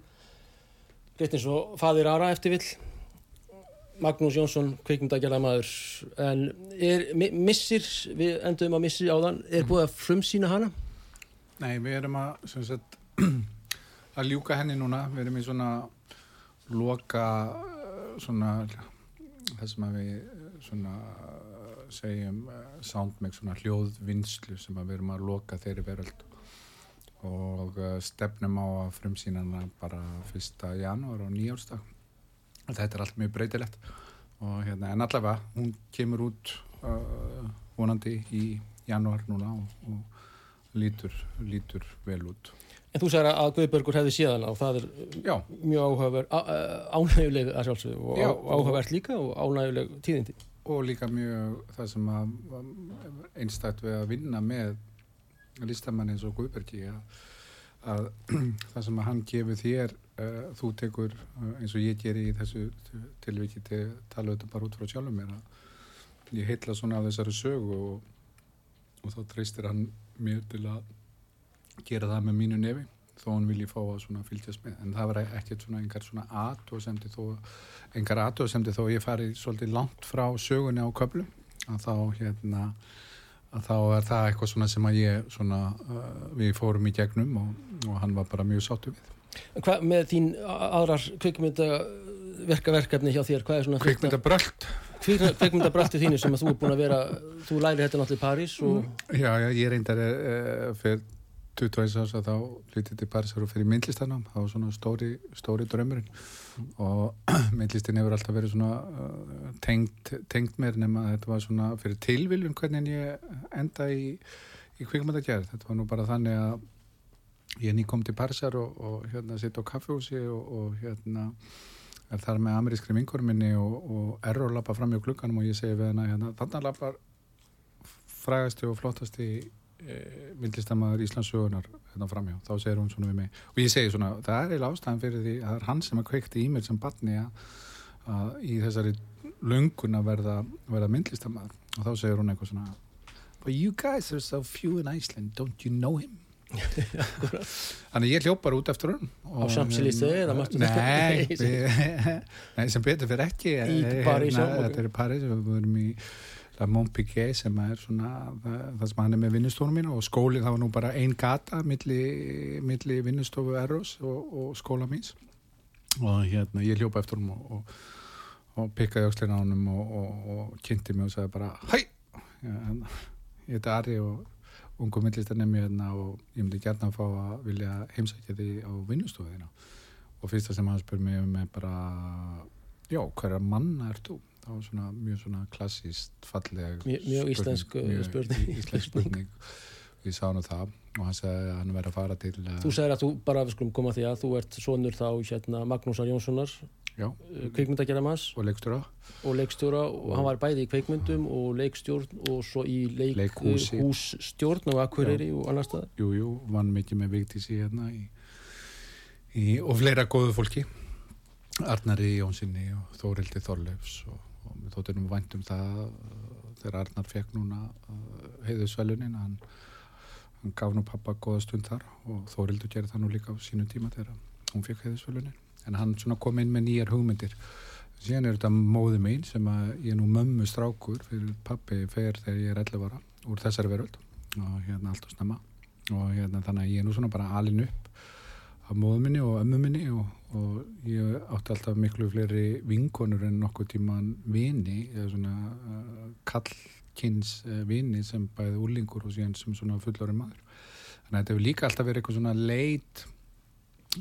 Speaker 1: Rétt eins og fadir Ara eftir vill, Magnús Jónsson, kveikmyndagjala maður. En er, mi- missir, við endum að missir áðan, er búið að frumsýna hana?
Speaker 3: Nei, við erum að, sagt, að ljúka henni núna, við erum í svona loka, svona, sem að við svona segjum eh, soundmix, svona hljóðvinnslu sem við erum að loka þeirri veröld og eh, stefnum á að frumsýna hana bara 1. janúar og nýjársdag. Þetta er allt mjög breytilegt og hérna, en allavega, hún kemur út uh, vonandi í, januar núna og, og lítur, lítur vel út.
Speaker 1: En þú sagði að Guðbergur hefði síðan og það er
Speaker 3: Já,
Speaker 1: mjög áhugaverð, ánæguleg að sjálfsögðu og áhugavert líka og ánæguleg tíðindi.
Speaker 3: Og líka mjög það sem að einstætt við að vinna með listamann eins og Guðbergi að, að það sem að hann gefur þér uh, þú tekur uh, eins og ég geri í þessu tilviki til tala auðvitað bara út frá sjálfum mér að ég heitla svona af þessari sögu og, og þá treystir hann mér til að gera það með mínu nefi þó hann vilji fá að fylgjast með. En það var ekkert svona engar svona aðtóðsemdi þó engar aðtóðsemdi þó ég fari svolítið langt frá sögunni á köflum. Að þá hérna að þá er það eitthvað svona sem að ég svona uh, við fórum í gegnum og, og hann var bara mjög sáttu við.
Speaker 1: Hvað með þín aðrar kvikmynda verka verkefni hjá þér, hvað er svona
Speaker 3: kvikmynda bröld
Speaker 1: kvikmynda bröldi þínu sem að þú er búin að vera þú læri þetta náttúrulega í París og
Speaker 3: já, já, ég reyndar uh, fyrir 21 árs að þá lítið til Parísar og fyrir myndlistanám það var svona stóri, stóri draumurinn. Og myndlistin hefur alltaf verið svona uh, tengt, tengt mér nema að þetta var svona fyrir tilviljun hvernig ég enda í, í kvikmyndagerð. Þetta var nú bara þannig að ég ný kom til Parísar og, og hérna sitt á kaffehúsi og, og hérna er þar með amerískri vinkorum minni og, og error lappa fram í klukkanum og ég segi við hana hérna, þannig lappar frægasti og flottasti myndlistamæður Íslandsögunar hérna framjá, þá segir hún svona við mig og ég segi svona, það er eiginlega ástæðan fyrir því að það er hann sem að kveikti í mér sem barni að, í þessari löngun að verða, verða myndlistamæður og þá segir hún eitthvað svona But you guys are so few in Iceland, don't you know him? Þannig ég hljópar út eftir hún
Speaker 1: Á Champs-Élysées eða
Speaker 3: Nei,
Speaker 1: þetta-
Speaker 3: við- nei, sem betur fyrir ekki.
Speaker 1: Í
Speaker 3: Eh,
Speaker 1: París,
Speaker 3: hérna. Þetta er París, við erum í La Montpiquet sem er svona það, það sem hann er með vinnustofnum mín og skólinn það var nú bara ein gata milli, milli vinnustofu Eros og, og skóla míns. Og hérna ég hljópa eftir hún og, og, og pikkaði öxlina á honum og, kynnti mig og sagði bara hæ, ég heiti Ari og ungu myndlistarnemi hérna og ég myndi gert að fá að vilja heimsækja því á vinnustofuðina og fyrsta sem hann spur mig um er bara já, hverja manna ert þú? Það var svona mjög svona klassíst falleg
Speaker 1: Mjög- mjög íslensk,
Speaker 3: mjög
Speaker 1: spurning.
Speaker 3: íslensk spurning. Ég sá nú það og hann sagði að hann verði að fara til uh,
Speaker 1: Þú segir að þú, bara skulum koma því að þú ert sonur þá hérna Magnúsar Jónssonar
Speaker 3: já,
Speaker 1: kvikmyndagerðamanns
Speaker 3: og leikstura
Speaker 1: og leikstjóra og hann var bæði í kveikmyndum og leikstjórn og svo í leikhússtjórn á Akureyri og annar stað
Speaker 3: jú, jú, vann mikið með Vigdísi hérna í, í, og fleira góðu fólki. Arnari Jónssoni og Þórildi Þorleifs og, og við þóttum nú vænt um það uh, þegar Arnar fekk núna uh, heiðusvelunin hann, hann gaf nú pappa góða stund þar og Þórildur gerði það nú líka á sínu tíma þegar hún fekk heiðusvelunin en hann kom inn með nýjar hugmyndir. Síðan er þetta móði mín sem að ég er nú mömmu strákur fyrir pappi fer þegar ég er 11 ára úr þessari veröld. Og hérna allt og snemma. Og hérna þannig að ég er nú svona bara alin upp af móðu minni og ömmu minni og, og ég átti alltaf miklu fleiri vinkonur en nokkuð tíman vini eða svona uh, kallkins uh, vini sem bæði úlingur og síðan sem svona fullori maður. Þannig að þetta hefur líka alltaf verið eitthvað svona leit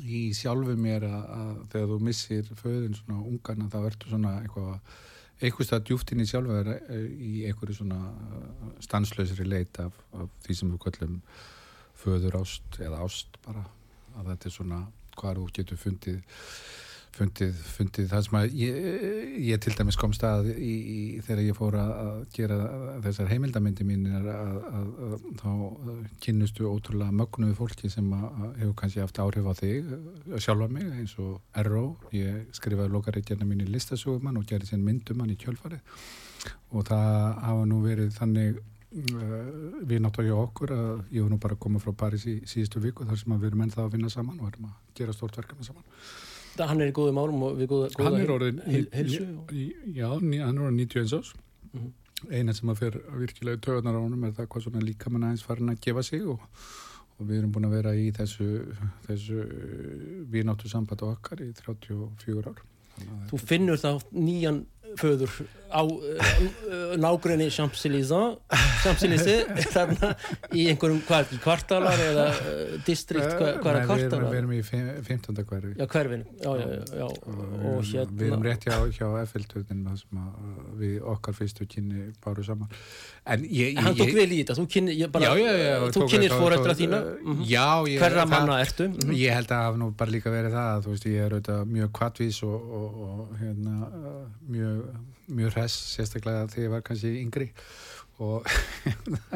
Speaker 3: í sjálfu mér að, að þegar þú missir föðin svona ungan að það verður svona eitthvað eitthvað stað djúft inn í sjálfu eh, í einhverju svona stanslausri leit af, af því sem við kallum föður ást eða ást bara að þetta er svona hvað þú getur fundið fundið, fundið það sem að ég, ég til dæmis kom stað í, í, þegar ég fór að gera þessar heimildamindi mín að, að, að, þá kynnustu ótrúlega mögnuðu fólki sem að, hefur kannski haft áhrif á þig að sjálfa mig eins og Erró. Ég skrifaði lokaritjarna mín í listasögumann og gerði sér myndum hann í kjölfarið. Og það hafa nú verið þannig við náttúrulega okkur að ég var nú bara að koma frá Paris í síðustu viku þar sem við erum ennþá að vinna saman og erum að gera stórt verkefni saman.
Speaker 1: Það- Hann er í góðum árum og við góða, góða
Speaker 3: hann er orðin í- já, hann er orðin 91 ás
Speaker 1: Mhm.
Speaker 3: eina sem að fer virkilega töðunar á honum er það hvað svona líka mann aðeins farin að gefa sig og, og við erum búin að vera í þessu, þessu vináttu samband okkar í 34 ár.
Speaker 1: Þú finnur þá nýjan föður á uh, nágrunni Champs-Élysées þarna í einhverjum hvað, kvartalar eða uh, distrikt, hvað, er kvartalar?
Speaker 3: við erum í 15. hverfi
Speaker 1: Já, hverfin, já, já, já, og hérna
Speaker 3: Við erum rétt hjá, hjá FL-töðin sem við okkar fyrstu kynni báru saman En ég, ég,
Speaker 1: Hann tók vel í þetta, þú kynni, þú fóreldra
Speaker 3: tók-
Speaker 1: þína
Speaker 3: uh,
Speaker 1: mhm. Hverra
Speaker 3: það-
Speaker 1: manna ertu mhm.
Speaker 3: Ég held að hafa nú bara líka verið það að þú veist ég er auðvitað mjög kvattvís og, og, og hérna uh, mjög, mjög hress sérstaklega þegar ég var kannski yngri. Og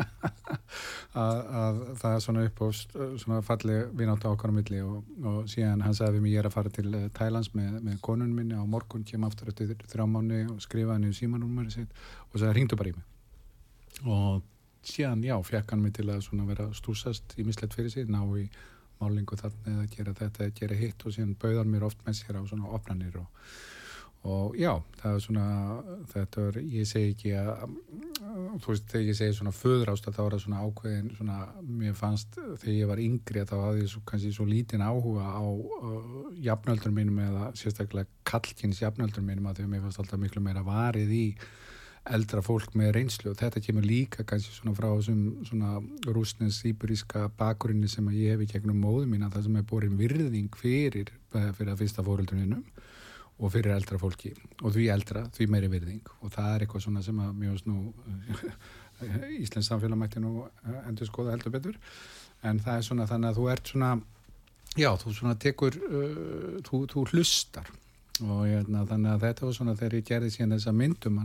Speaker 3: að, að það er svona upp st- svona falli vinátt á okkar á milli og, og síðan hann sagði við mig ég er að fara til eh, Thailands með, með konun minni á morgun kem aftur eftir þrjá mánu og skrifa hann í símanúmeri sitt. Og það ringdu bara í mig. Og síðan já, fekk hann mig til að svona vera stúsast í mislegt fyrir sig, ná í málingu þarna eða gera þetta eða gera hitt. Og síðan bauðan mér oft með sér á svona opnanir og, og já, það er svona þetta er, ég segi ekki að þú veist, þegar ég segi svona föður ástæð þá er það svona ákveðin svona, mér fannst þegar ég var yngri að þá hafði ég svo, kannski svo lítinn áhuga á uh, jafnöldur mínum eða sérstaklega kallkins jafnöldur mínum að því að mér fannst alltaf miklu meira varið í eldra fólk með reynslu. Og þetta kemur líka kannski svona frá þessum svona rúsnins íburíska bakgrunni sem að ég hef í gegnum móðu mína það sem er borin virðing fyrir fyrir að fyrsta fóruldruninum og fyrir eldra fólki. Og því eldra, því meiri virðing. Og það er eitthvað svona sem að mjög nú Íslands samfélag mætti nú endur skoða heldur betur. En það er svona þannig að þú ert svona já, þú svona tekur uh, þú, þú hlustar. Og hérna, þannig að þetta var svona þegar ég gerði síðan þessa myndum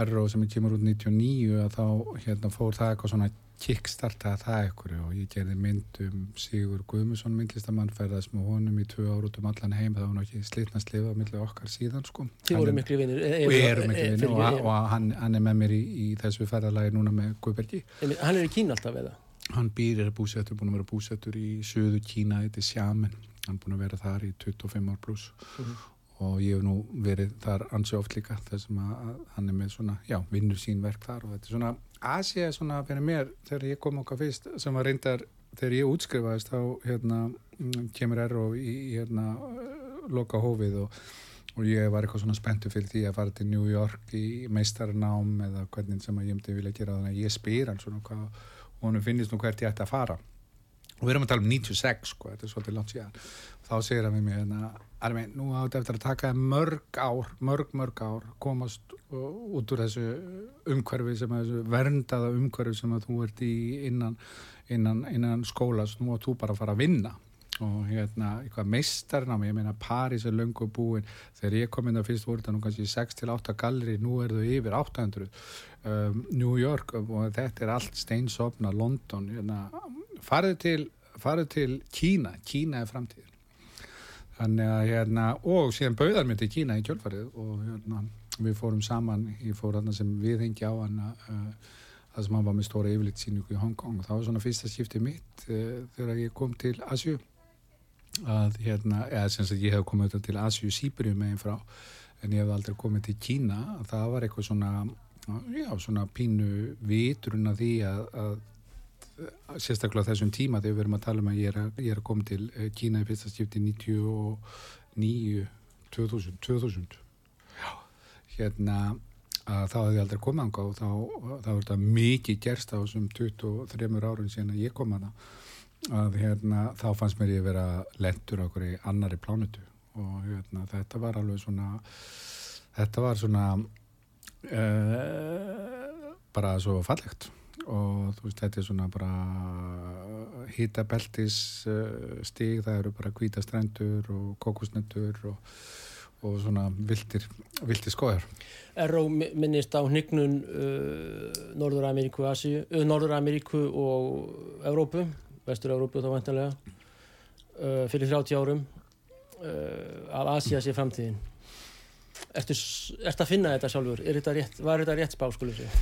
Speaker 3: Erró sem kemur út 99 að þá hérna fór það eitthvað svona kickstartaði það ykkur og ég gerði myndum Sigur Guðmusson myndlistamann ferðast með honum í tvö ár út um allan heim það var náttúrulega ekki slitnast lifað millir okkar síðan sko.
Speaker 1: Þið voru miklu vinnir
Speaker 3: og ég eru miklu vinnir og, og hann, hann er með mér í, í þessu ferðalagi núna með Guðbergi
Speaker 1: Hann er í Kína alltaf eða?
Speaker 3: Hann býr er búsettur, búin að vera búsettur í söðu Kína, þetta er Sjaman hann er búin að vera þar í 25 ár pluss
Speaker 1: Mm -hmm.
Speaker 3: og ég hef nú verið þar ansi oft líka þess að hann er með svona, já, vinnur sín verk þar og þetta er svona, Asia er svona fyrir mér, þegar ég kom okkar fyrst sem var reyndar, þegar ég útskrifaðist þá hérna, kemur Erro í hérna, loka hófið og, og ég var eitthvað svona spenntu fyrir því að fara til New York í meistarnám eða hvernig sem ég myndi vilja gera þannig að ég spyr hann svona hvað og hann finnist nú hvert ég ætti að fara. Og við erum að tala um 96 sko, þetta er svolítið langt síðan. Þá segir hann við mig hérna Armin, nú áttu eftir að taka mörg ár mörg, mörg ár komast út úr þessu umhverfi sem að þessu verndaða umhverfi sem að þú ert í innan, innan, innan skólas, nú áttu bara að fara að vinna og hérna, eitthvað meistarnámi, ég meina París er löngu búin. Þegar ég kom inn að fyrst voru þetta nú kannski 6-8 galleri, nú er þau yfir 800 um, New York og þetta er allt steinsofna London, hérna, farið til farið til Kína, Kína er framtíðin þannig að hérna og síðan bauðar mér til Kína í kjölfarið og hérna við fórum saman. Ég fór þarna sem við hengi á hann uh, það sem hann var með stóra yfirleitt síningu í Hongkong það var svona fyrsta skiptið mitt uh, þegar ég kom til Asju að hérna, eða sem sagt ég hef komið til Asju Sýbríu meginn frá en ég hef aldrei komið til Kína. Það var eitthvað svona já, svona pínu vitrun að því að, að sérstaklega þessum tíma þegar við erum að tala um að ég er að, ég er að koma til Kína í fyrsta skipti 99 2000, 2000. Já, hérna að þá hefði aldrei komið ánga og þá, þá er þetta mikið gerst á þessum 23 árum síðan að ég kom það að hérna þá fannst mér ég vera lendur okkur í annari plánutu og hérna þetta var alveg svona þetta var svona uh, bara svo fallegt og þú veist þetta er svona bara hitabeltis uh, stig, það eru bara hvítastrendur og kokosnettur og, og svona vildir, vildir skoðar
Speaker 1: Erró minnist á hnygnun uh, Norður-Ameríku uh, Norður-Ameríku og Evrópu, Vestur-Evrópu þá vantanlega uh, fyrir 30 árum að Asia sé framtíðin Ertu, ertu að finna þetta sjálfur? Þetta rétt, var þetta rétt spá, skulum sér?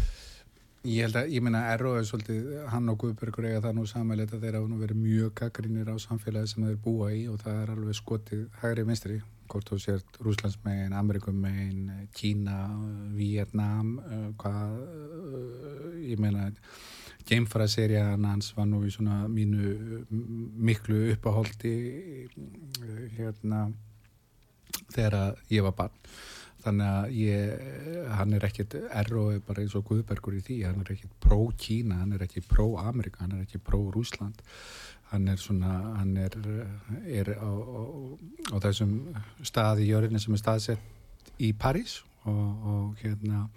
Speaker 3: Ég held að, ég meina, Erro er svolítið, hann og Guðbergur eiga það nú samanleita þeir hafa nú verið mjög gaggrínir á samfélagi sem þeir búa í og það er alveg skotið hægri minstri, hvort þú sért Rúslandsmegin, Amerikumegin, Kína, Vietnam, hvað, ég meina, geimfara-serían hans var nú í svona mínu miklu uppahóldi hérna þegar ég var barn þannig að ég, hann er ekkit erro bara eins og Guðbergur í því hann er ekkit pró-Kína, hann er ekki pró-Amerika hann er ekki pró-Rúsland hann er svona, hann er, er á, á, á þessum staði í jörðinni sem er staðsett í París og, og hérna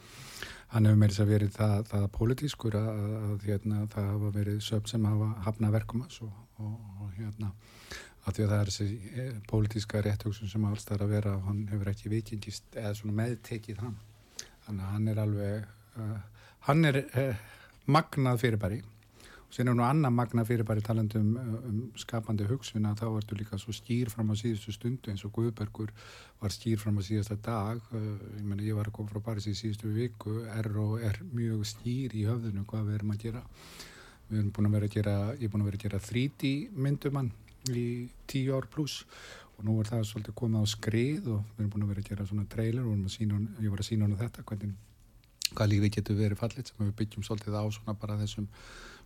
Speaker 3: hann hefur meirins að verið það, það politískur að, að, hérna, það hafa verið söp sem hafa hafnað verkum og, og, og hérna að því að það er þessi eh, pólitíska réttöksun sem alls þarf að vera og hann hefur ekki vikingist eða svona meðtekið hann. Þannig að hann er alveg uh, hann er uh, magnað fyrirbæri. Og sen er nú annað magnað fyrirbæri talandum um, skapandi hugsun að þá ertu líka svo skýr fram á síðustu stundu eins og Guðbergur var skýr fram á síðasta dag. Uh, ég menna ég var að koma frá Paris í síðustu viku er og er mjög skýr í höfðinu hvað við erum að gera. Við erum búin að vera að gera er að vera að gera 3D myndumann í tíu ár pluss og nú er það svolítið komið á skrið og við erum búin að vera að gera svona trailer og sína, ég var að sína honu þetta hvernig, hvað lífið getur verið fallit sem við byggjum svolítið á svona bara þessum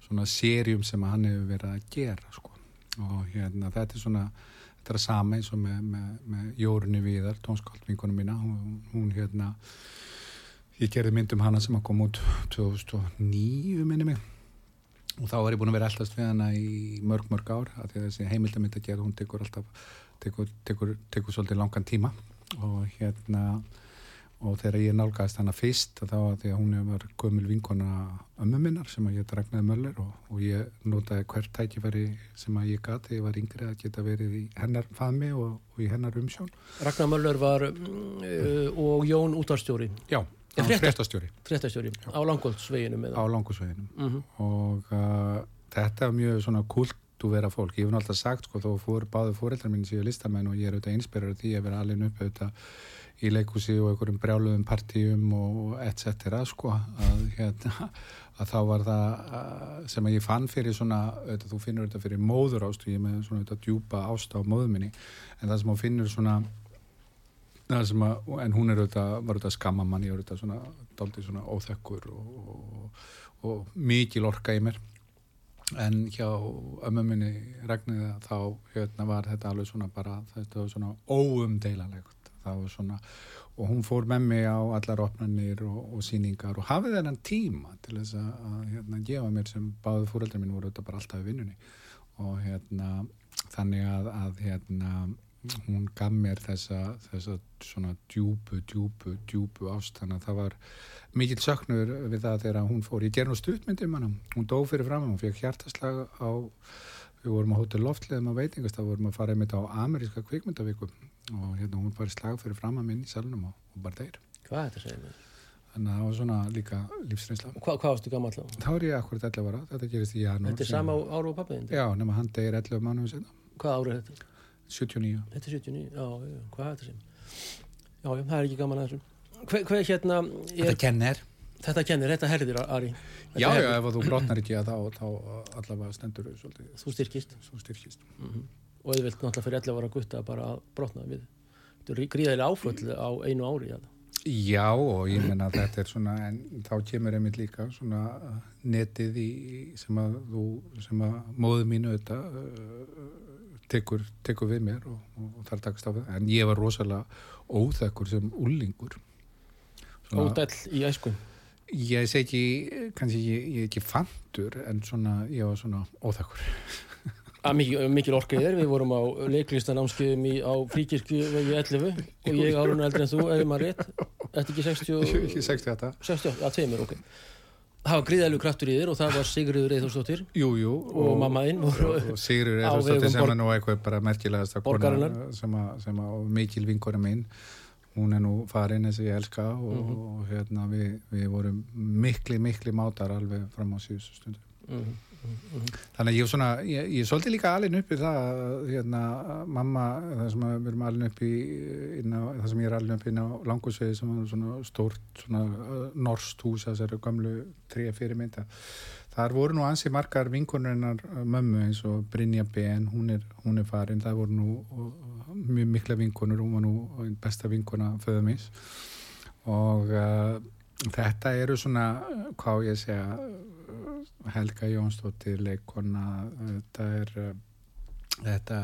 Speaker 3: svona serjum sem hann hefur verið að gera sko. og hérna þetta er svona þetta er að sama eins og með, með, með Jórunni Víðar, tónskaldvingunum mína. Hún, hún hérna ég gerði myndum hana sem að koma út 2009 minni mig og þá er ég búin að vera alltaf við hana í mörg mörg ár af því að þessi heimildamind að gera hún tekur alltaf tekur, tekur, tekur svolítið langan tíma. Og hérna og þegar ég nálgæðist hana fyrst þá að því að hún var gömul vinkona ömmu minnar sem að ég dragnaði möller og, og ég notaði hvert tækifæri sem að ég gati, ég var yngri að geta verið í hennar faðmi og, og í hennar umsjón.
Speaker 1: Ragnar Möller var uh, og Jón útvarstjóri
Speaker 3: Já fréttastjóri
Speaker 1: fréttastjóri á langoldsveginum
Speaker 3: á langoldsveginum
Speaker 1: mm -hmm.
Speaker 3: og uh, þetta er mjög svona kultúvera fólk ég hef náttúrulega sagt sko þó fór báðu fóreldrar minn síðan listamenn og ég er auðvitað einspyrður því að vera alveg upp auðvitað í leikúsi og einhverjum brjáluðum partíum og etc. sko að, hérna, að þá var það uh, sem að ég fann fyrir svona auðvitað, þú finnur þetta fyrir móður ástu ég með svona auðvitað djúpa ásta á móðminni en það sem þú finnur svona Að, en hún auðvitað, var auðvitað skamma mann ég er auðvitað svona, daldið svona óþekkur og, og, og mikil orka í mér. En hjá ömmuminni regniða þá hérna var þetta alveg svona bara þetta var svona óumdeilanlegt það var svona og hún fór með mig á allar opnarnir og, og síningar og hafið þennan tíma til þess að, að hérna gefa mér sem báðu fóröldar mín voru auðvitað bara alltaf í vinnunni. Og hérna þannig að, að hérna hún gaf mér þessa, þessa svona djúbu, djúbu, djúbu ást. Þannig að það var mikill söknur við það þegar hún fór. Ég ger nú stuttmyndi um hana, hún dó fyrir fram hún fekk hjartaslag á við vorum á hótel loftleðum á veitingast þá vorum að fara einmitt á ameríska kvikmyndavíku og hérna hún farið slag fyrir fram að minn í salunum og, og bara þeir
Speaker 1: Hvað er þetta segja mér?
Speaker 3: Þannig að það var svona líka lífsreynsla.
Speaker 1: Hva, Hvað varstu gammal þá?
Speaker 3: Þá er ég akkurat 11 ára, þetta gerist í janúar
Speaker 1: Þetta er sama ára og pappiðin?
Speaker 3: Já, nema hann degir 11 mánuðum senna
Speaker 1: Hvað ára er þetta?
Speaker 3: 79
Speaker 1: Þetta er 79, já, já, hvað er þetta sem? Já, já, það er ekki gaman að þessu Hver, hver hérna er,
Speaker 3: Þetta kennir
Speaker 1: Þetta kennir, þetta herðir, Ari þetta
Speaker 3: Já,
Speaker 1: herðir.
Speaker 3: já, ef þú brotnar ekki að þá, þá allavega stendur þau svolítið
Speaker 1: Þú styrkist
Speaker 3: Þú styrkist
Speaker 1: mm -hmm. Og þið vilt náttúrulega fyrir 11 ára gutta bara að brotna við Þetta er gríðilega áföll á einu ári ja.
Speaker 3: Já, og ég menna að þetta er svona en þá kemur einmitt líka svona netið í, sem að þú, sem að móðu mínu uh, tekur, tekur við mér og, og þar takast á það en ég var rosalega óþekkur sem ullingur
Speaker 1: Ódæll í æskun
Speaker 3: Ég segi ekki, kannski ég, ég er ekki fandur en svona, ég var svona óþekkur.
Speaker 1: Að mikil orka ég er, við vorum á leiklistanámskeiðum á fríkirkju vegi 11 og ég árun eldri en þú, ef maður rétt. Þetta ekki 60
Speaker 3: Ekki 68
Speaker 1: 60, já, tveimur, ok Það var gríðalegu kraftur í þér og það var
Speaker 3: Jú, jú
Speaker 1: og, og mammaðinn
Speaker 3: Eithórsdóttir
Speaker 1: vegum
Speaker 3: sem er nú eitthvað bara merkilegast sem, sem að mikil vinkora mín. Hún er nú farin eins og ég elska og,
Speaker 1: Mhm.
Speaker 3: og hérna við, við vorum mikli, mikli mátar alveg fram á síðustu stundu.
Speaker 1: Mm,
Speaker 3: Þannig að ég er svona, ég, ég er svolítið líka alveg upp í það, að, hérna, mamma, það sem að við erum alveg upp í, á, það sem ég er alveg upp inn á langusvegi sem er svona stórt, svona uh, norst hús, þessari gamlu tríja fyrirmynda. Þar voru nú ansi margar vinkonurinnar uh, mömmu eins og Brynja Ben, hún er, hún er farin, það voru nú uh, mjög mikla vinkonur, hún var nú besta vinkona föðumins og uh, þetta eru svona, hvað ég að segja, Helga Jónsdóttir leikona þetta er þetta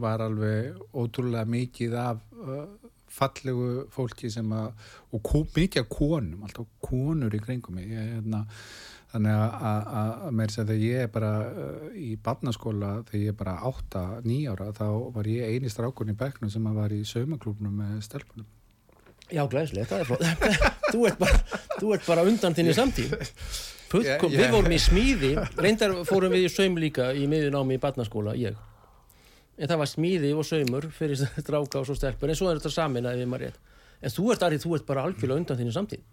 Speaker 3: var alveg ótrúlega mikið af uh, fallegu fólki sem að, og kú, mikið af konum, alltaf konur í kringum mig, ég, hérna, þannig að, að, að mér sem þegar ég er bara uh, í barnaskóla, þegar ég er bara 8-9 ára, þá var ég eini strákun í bekknum sem að var í saumaklúbnum með stelpunum.
Speaker 1: Já, glæslega, það er flott. þú, ert bara, þú ert bara undan þinni samtíð. Fullkom,
Speaker 3: Yeah, yeah.
Speaker 1: Við vorum í smíði, reyndar fórum við í saum líka í miðunámi í barnaskóla, ég. En það var smíði og saumur fyrir stráka og svo stelpur, en svo er þetta samin að við maður rétt. En þú ert, Ari, þú ert bara algjörlega undan þinni samtíð.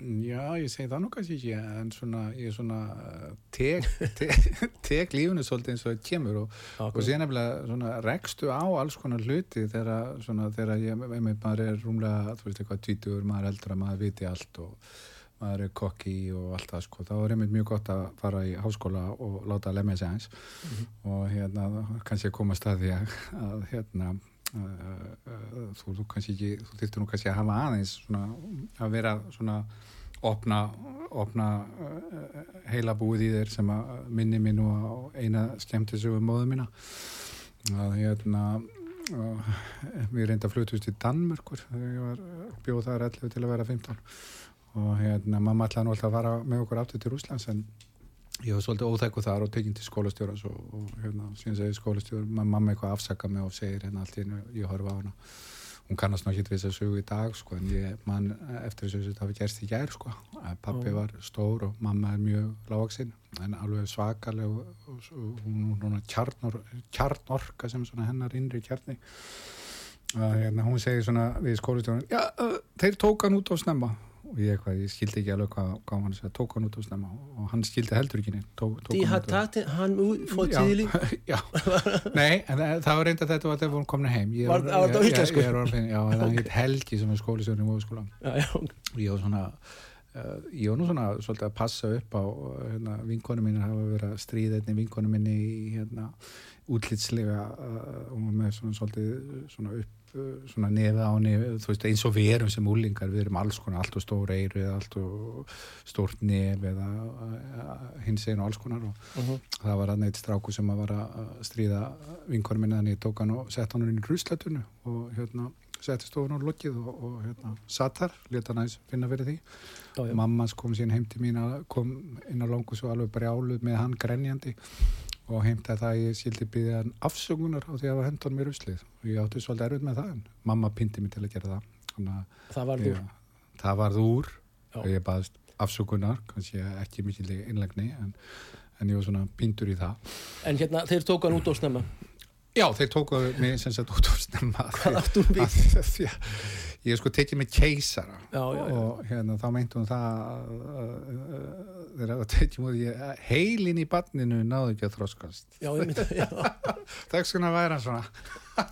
Speaker 3: Já, ég segi það nú kannski ekki, en svona, ég svona, uh, tek, tek, tek lífunu svolítið eins og það kemur og, og síðan nefnilega svona rekstu á alls konar hluti þegar svona, þegar ég, maður er rúmlega, þú veist eitthvað, tvítur, maður er eldra, maður viti allt og maður er kokki og allt það, sko, þá er einmitt mjög gott að fara í háskóla og láta lemja sig eins og hérna, kannski koma að staði að, hérna, þú, þú kannski ekki þú þyrftir nú kannski að hafa aðeins svona, að vera svona opna, opna uh, heila búið í þér sem að minni nú á eina skemmtisögu móðu mína að hérna mér reynda að flutust í Danmörkur þegar ég var bjóð þar 11 til að vera 15 og hérna mamma ætlaði nú alltaf að fara með okkur aftur til Rúslands en ég var svolítið óþekku þar og tekinn til skólastjóras og, og hérna, síðan segir skólastjóra mamma eitthvað afsaka mig og segir hérna allt í hennu, ég horfa á hana. Hún kannast náttúrulega ekki við þess að sögu í dag sko, en ég man eftir þess að þetta hafi gerst í gær sko, pappi var stór og mamma er mjög lágaksinn en alveg svakaleg og, og, og hún hún kjarnor, kjarnorka sem hennar innri kjarni. Að hérna, hún segir svona við skólastjóran já, uh, þeir tók hann út á snemma og ég, eitthvað, ég skildi ekki alveg hvað, hvað hann segja, tók hann út á snemma og hann skildi heldur ekki neitt. Tók, tók
Speaker 1: De
Speaker 3: hann
Speaker 1: tatt hann út
Speaker 3: Já,
Speaker 1: tidlig.
Speaker 3: já, nei, en það það var reynda þetta var þegar vorum komin heim. Ég,
Speaker 1: Var- á íslensku?
Speaker 3: já, hann heit Helgi sem er skólisjörn í móðskóla og ég var svona uh, ég var nú svona svolítið að passa upp á hérna, vinkonu mín hafa verið að stríða einni vinkonu minni í hérna, útlitslega uh, og með svona svolítið svona upp svona nefið á nefið, þú veist eins og við erum sem úlingar, við erum alls konar allt og stór eyru eða allt og stórt nef eða uh, hins einu alls konar og
Speaker 1: Mhm.
Speaker 3: það var að neitt stráku sem að var að stríða vinkonu minni þannig ég tók hann og sett hann inn í ruslatunnu og hérna setti stofun á lokið og, og hérna satt þar, leta hann aðeins finna fyrir því
Speaker 1: já, já.
Speaker 3: mamma hans kom síðan heim til mín að kom inn á langus og alveg brjáluð með hann grenjandi og heimta það að ég skildi byggja afsökunar á því að hafa hendt honum í ruslið og ég átti svolítið erfitt með það en mamma pindi mig til að gera það þannig að
Speaker 1: Það var þú.
Speaker 3: ég, það varð úr
Speaker 1: Já.
Speaker 3: og ég baðist afsökunar kannski ekki mikil innlegni en, en ég var svona pindur í það
Speaker 1: En hérna, þeir tók hann út á snemma.
Speaker 3: Já, þeir tókuðu mig sem sagt út á snemma
Speaker 1: Hvað áttu hún við?
Speaker 3: Að Ég er sko tekið með keisara
Speaker 1: Já, já, já.
Speaker 3: og hérna þá meinti hún það að- að- að- það tekið múið að heilin í barninu náðu ekki að þroskast
Speaker 1: Já, ég myndi, já.
Speaker 3: Þess vegna væri hann svona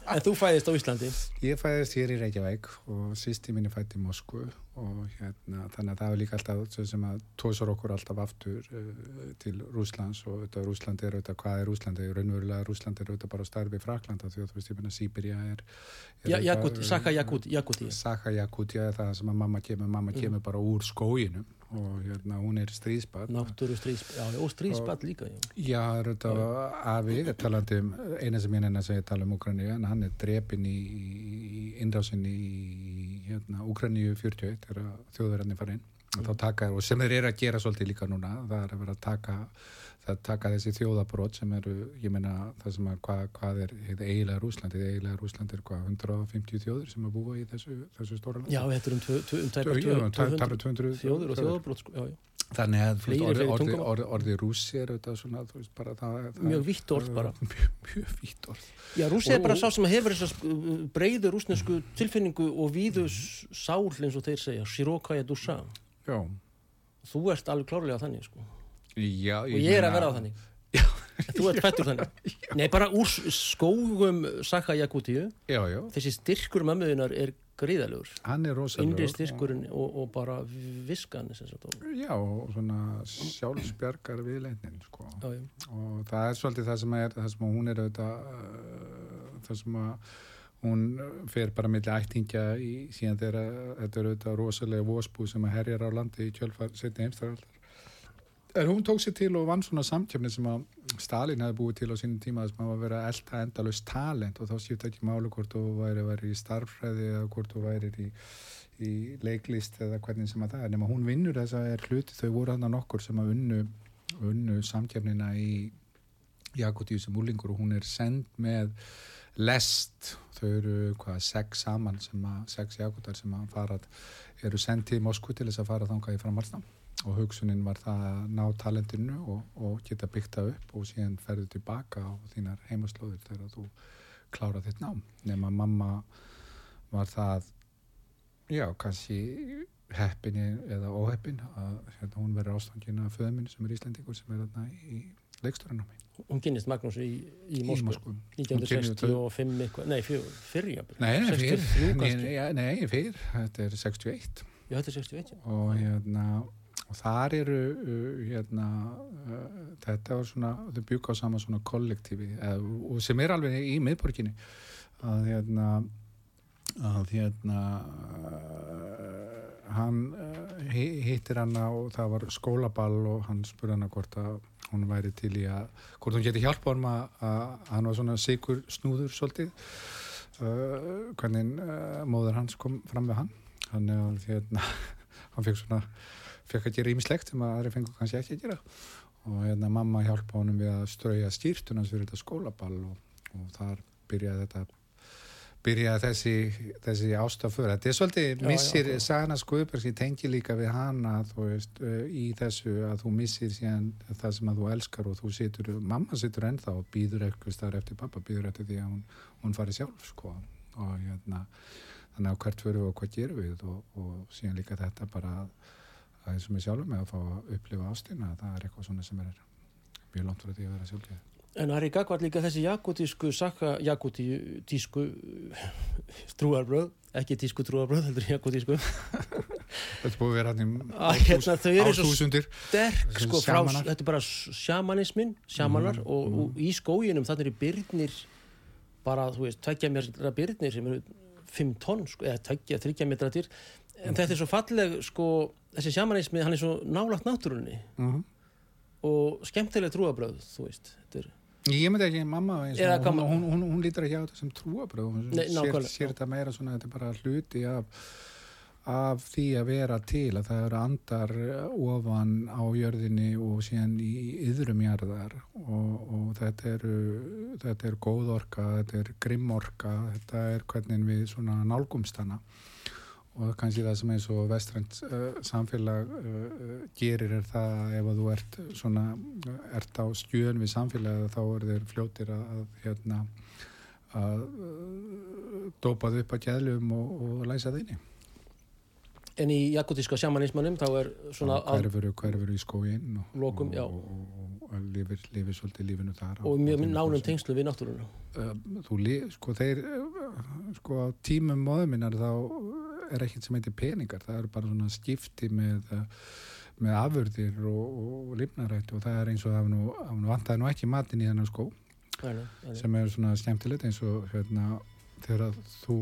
Speaker 1: En þú fæðist á Íslandi.
Speaker 3: Ég fæðist hér í Reykjavík og sýsti minni fætti í Moskvu og hérna þannig að það var líka alltaf sem að tósar okkur alltaf aftur uh, til Rúslands og þetta Rúsland er auðvitað, hvað er Rúsland? Er raunverulega Rúsland er auðvitað bara starfi Fraklanda því að þú veist, ég menna Sýbirja er, er
Speaker 1: Ja,
Speaker 3: auðvitað-
Speaker 1: Jakut, Saka Jakut, Jakuti.
Speaker 3: Saka Jakutja er það sem að mamma kemur mamma
Speaker 1: Mhm.
Speaker 3: kemur bara úr skóginum og hérna hún er stríðsbarn.
Speaker 1: Náttúru já, og stríðsbad líka, já.
Speaker 3: Já, það er auðvitað afi, ég talandi um eina sem ég nenni að segja tala um Úkraníu en hann er drepinn í, í innrásin í hérna, Úkraníu 41 þegar þjóðverðarnir fara inn. Og þá taka, og sem þeir eru að gera svolítið líka núna, það er að vera að taka það taka þessi þjóðabrót sem eru ég meina það sem að hvað, hvað er eiginlega Rúsland, hið eiginlega Rúsland er hvað 150 þjóður sem að búa í þessu, þessu stóra landi
Speaker 1: Já, þetta er um, um tæpa
Speaker 3: Já, um tæpa
Speaker 1: 200
Speaker 3: 200
Speaker 1: þjóður og þjóðabrót, sko, já, já.
Speaker 3: Þannig að
Speaker 1: Fleiri,
Speaker 3: orði, orði, orði, orði rússi er auðvitað svona, veist, bara það,
Speaker 1: Mjög vítt orð bara.
Speaker 3: Mjög, mjög vítt orð.
Speaker 1: Já, rússi er bara sá sem hefur þess að breiðu rúsnesku tilfinningu og víðu sál eins og þeir segja, Shirokaja Dusha.
Speaker 3: Já.
Speaker 1: Þú ert alveg klárlega þannig, sko.
Speaker 3: Já,
Speaker 1: Og ég er að vera á þannig. En Þú ert fættur þannig. Nei, bara úr skógum Saka Jakutíu,
Speaker 3: Já, já,
Speaker 1: þessi styrkur mömmuðunar er gríðalegur.
Speaker 3: hann er rosalega.
Speaker 1: Innri styrkurinn og, og bara viskan, og-
Speaker 3: Já, og svona sjálfsbjargar viðleitnin, sko.
Speaker 1: Já, já.
Speaker 3: Og það er svolítið það sem er, það sem hún er auðvitað, uh, það sem að hún fer bara milli ættingja í síðan þegar þetta er auðvitað rosalega vósbú sem að herjar á landi í kjölfar setni heimstæðaldar En hún tók sér til og vann svona samkjöfni sem að Stalin hefði búið til á sínum tíma sem að vera elda endalust talent og þá skipta ekki máli hvort þú væri, væri í starffræði eða hvort þú væri í, í leiklist eða hvernig sem að það er nema hún vinnur þess að er hluti þau voru hann nokkur sem að unnu, unnu samkjöfnina í Jakotíu sem úlingur og hún er send með lest. Þau eru hvað sex saman sem að sex Jakotar sem að farað eru sendið í Moskvu til þess að fara þangað í framhalsnám og hugsunin var það að ná talentinu og, og geta byggt það upp og síðan ferðu tilbaka á þínar heimaslóðir þegar þú klára þitt nám. Nema mamma var það já, kannski heppinni eða óheppin að hérna, hún verður ástangin af föðuminn sem er íslendingur sem er þarna í leiksturinámi
Speaker 1: Hún kynist Magnús í, í Moskvu. 1965 eitthvað, nei, fyrir
Speaker 3: Nei,
Speaker 1: 63
Speaker 3: nei, fyrr, þetta er 61
Speaker 1: Já, þetta er 61 já.
Speaker 3: og hérna og þar eru uh, hérna uh, þetta var svona, þau bjúka á sama svona kollektífi og sem er alveg í miðborginni. Að hérna að hérna uh, hann hi- hittir hana og það var skólaball og hann spurði hana hvort að hún væri til í að hvort hún geti hjálpa honum að, að hann var svona sigur snúður svolítið. Uh, hvernig uh, móður hans kom fram við hann. Hann, hérna, hann fekk svona fekk að gera ímislegt sem að aðri fengur kannski ekki að gera. Og hérna mamma hjálpa honum við að strauja skýrtunans fyrir þetta skólaball og, og þar byrjaði þetta byrjaði þessi, þessi ástafur þetta er svolítið
Speaker 1: Já,
Speaker 3: missir
Speaker 1: já.
Speaker 3: Sana Skuðbergs ég tengi líka við hana veist, í þessu að þú missir síðan það sem að þú elskar og þú situr, mamma situr ennþá og býður eitthvað starf eftir pappa, býður eftir því að hún, hún fari sjálf sko. Og hérna þannig að hvert fyrir við og hvað gerum við og, og síðan líka þetta bara að að eins og mig sjálfur með að fá að upplifa ástina það er eitthvað svona sem er mjög langt frá því að vera sjálfgeð
Speaker 1: En Ari Gagvart líka þessi jakutísku sakka jakutísku trúarbröð ekki tísku trúarbröð, heldur jakutísku
Speaker 3: Þetta er búið að vera hann í
Speaker 1: hérna,
Speaker 3: átúsundir
Speaker 1: sterk sko frá, þetta er bara sjamanismin, sjamanar
Speaker 3: Mhm,
Speaker 1: og,
Speaker 3: mhm.
Speaker 1: og í skóginum þannig eru byrnir bara, þú veist, tveggja metra byrnir sem eru 5 tonn, sko, eða tveggja, þryggja metra dyr en þetta er svo falleg, sko þessi sjamanismi, hann er svo nálagt náttúrunni.
Speaker 3: Mm
Speaker 1: og skemmtileg trúabröð, þú veist er,
Speaker 3: Ég myndi ekki mamma eins hún,
Speaker 1: ma-
Speaker 3: hún, hún, hún lítur ekki á þetta sem trúabröð hún
Speaker 1: Nei,
Speaker 3: sér, sér þetta meira svona þetta er bara hluti af, af því að vera til að það eru andar ofan á jörðinni og síðan í yðrum jarðar. Og, og þetta eru þetta er góð orka, þetta er grimm orka, þetta er hvernig við svona nálgumstana og kannski það sem eins og vestrænt uh, samfélag uh, gerir er það að ef að þú ert svona, ert á skjön við samfélagið þá er þeir fljótir að, að hérna að uh, dópa þau upp að gæðlum og, og læsa það inni
Speaker 1: en í jakutíska sjamanismanum þá er svona
Speaker 3: og hverfuru, hverfuru í skóin og,
Speaker 1: Lokum,
Speaker 3: og, og, og, og lifir, lifir svolítið lífinu þar
Speaker 1: og mjög nánum tengslu við náttúruna.
Speaker 3: Þú li, sko þeir sko á tímum móðuminnar þá er ekkert sem heitir peningar. Það eru bara svona skipti með með afurðir og, og lifnarætt og það er eins og það það nú ekki matinn í þennan skó
Speaker 1: nei, nei.
Speaker 3: sem er svona skemmtilegt eins og hérna þegar þú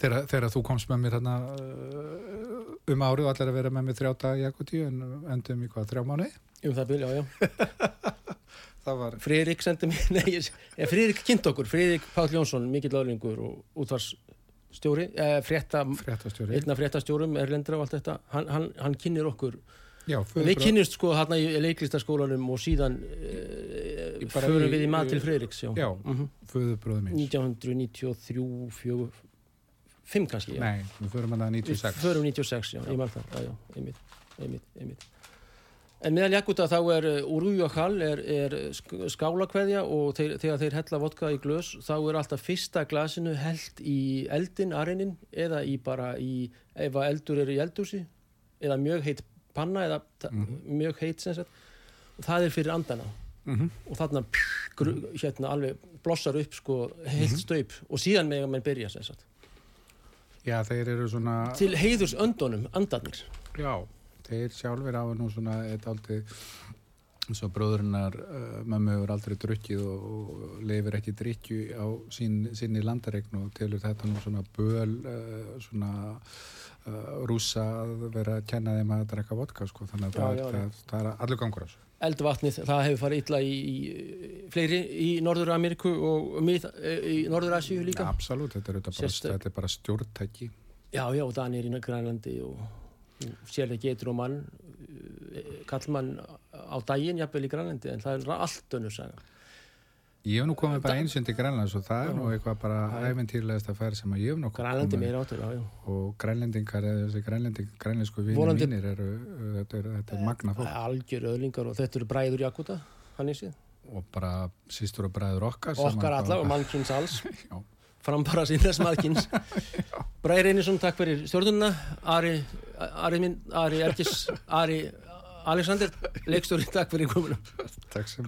Speaker 3: þegar, þegar þú komst með mér hérna uh, um árið og allir að vera með mér þrjá dag í Jakutíu en endum í hvað, þrjá mánuði?
Speaker 1: Um það byrja, já, já
Speaker 3: var
Speaker 1: Friðrik sendi mér, nei, ég, ég, Friðrik kynnt okkur, Friðrik Páll Jónsson, mikill löglingur og útvarsstjóri, eh, frétta, einna fréttastjórum, erlendra og allt þetta, hann, hann, hann kynir okkur,
Speaker 3: Já,
Speaker 1: við kynnist sko hérna í leiklistaskólanum og síðan e, förum við í mat til Friðriks, já,
Speaker 3: Já.
Speaker 1: Mhm.
Speaker 3: föðurbróður mín
Speaker 1: 1993, 4, 5 kannski, já.
Speaker 3: Nei, við förum að það
Speaker 1: Við
Speaker 3: 96
Speaker 1: förum 96, já, ég mann það, já, já, einmitt, einmitt, einmitt. En meðal Jakuta þá er Úrújakal er, er sk- skálakveðja og þeir, þegar þeir hella vodka í glös þá er alltaf fyrsta glasinu held í eldin, arinin, eða í bara í, ef að eldur er í eldúsi eða mjög heit panna eða ta- mjög heit sem sagt. Og það er fyrir andana.
Speaker 3: Mhm.
Speaker 1: og þarna gru, hérna alveg blossar upp sko heilt staup. Og síðan með að menn byrja sem sagt
Speaker 3: Já, þeir eru svona
Speaker 1: til heiðurs öndunum, andarnir.
Speaker 3: Já, þeir sjálfur hafa nú svona eitt aldrei eins og bróðurinnar uh, mömmu hefur aldrei drukkið og, og leifir ekki drikju á sín, sinni landaregn og telur þetta nú svona böl uh, svona uh, rúsa að vera að kenna þeim að drekka vodka sko. þannig að
Speaker 1: Já,
Speaker 3: það,
Speaker 1: já,
Speaker 3: það, það er allur gangur á þessu
Speaker 1: eldvatnið, það hefur farið illa í, í fleiri í Norður Ameríku og mið, í Norður Asíu líka.
Speaker 3: Ja, absolutt, þetta er, bara, þetta er bara stjórntæki.
Speaker 1: Já, já, og Danir í Grænlandi og sérlega getur og mann eh, kallmann á daginn jafnvel í Grænlandi en það er allt önnur saga
Speaker 3: ég hef nú komið bara einsund til Grænlands og það er nú eitthvað bara æfintýrlegast að færa sem að ég hef nú
Speaker 1: Grænlandi
Speaker 3: komið
Speaker 1: meira áttur, já, já.
Speaker 3: Og grænlendingar eða þessi grænlensku
Speaker 1: Vonandi-
Speaker 3: mínir eru, þetta er, þetta er magna fólk.
Speaker 1: Algjör öðlingar og þetta eru bræður Jakota hann er síðan,
Speaker 3: og bara sístur og bræður okkar
Speaker 1: okkar alla og mannkins alls. Frambara síðan mannkins Bræður Einarsson, takk fyrir stjórnuna Ari, Ari minn, Ari Erkis Ari Alexander, leikstjóri, takk fyrir komuna.
Speaker 3: Takk sem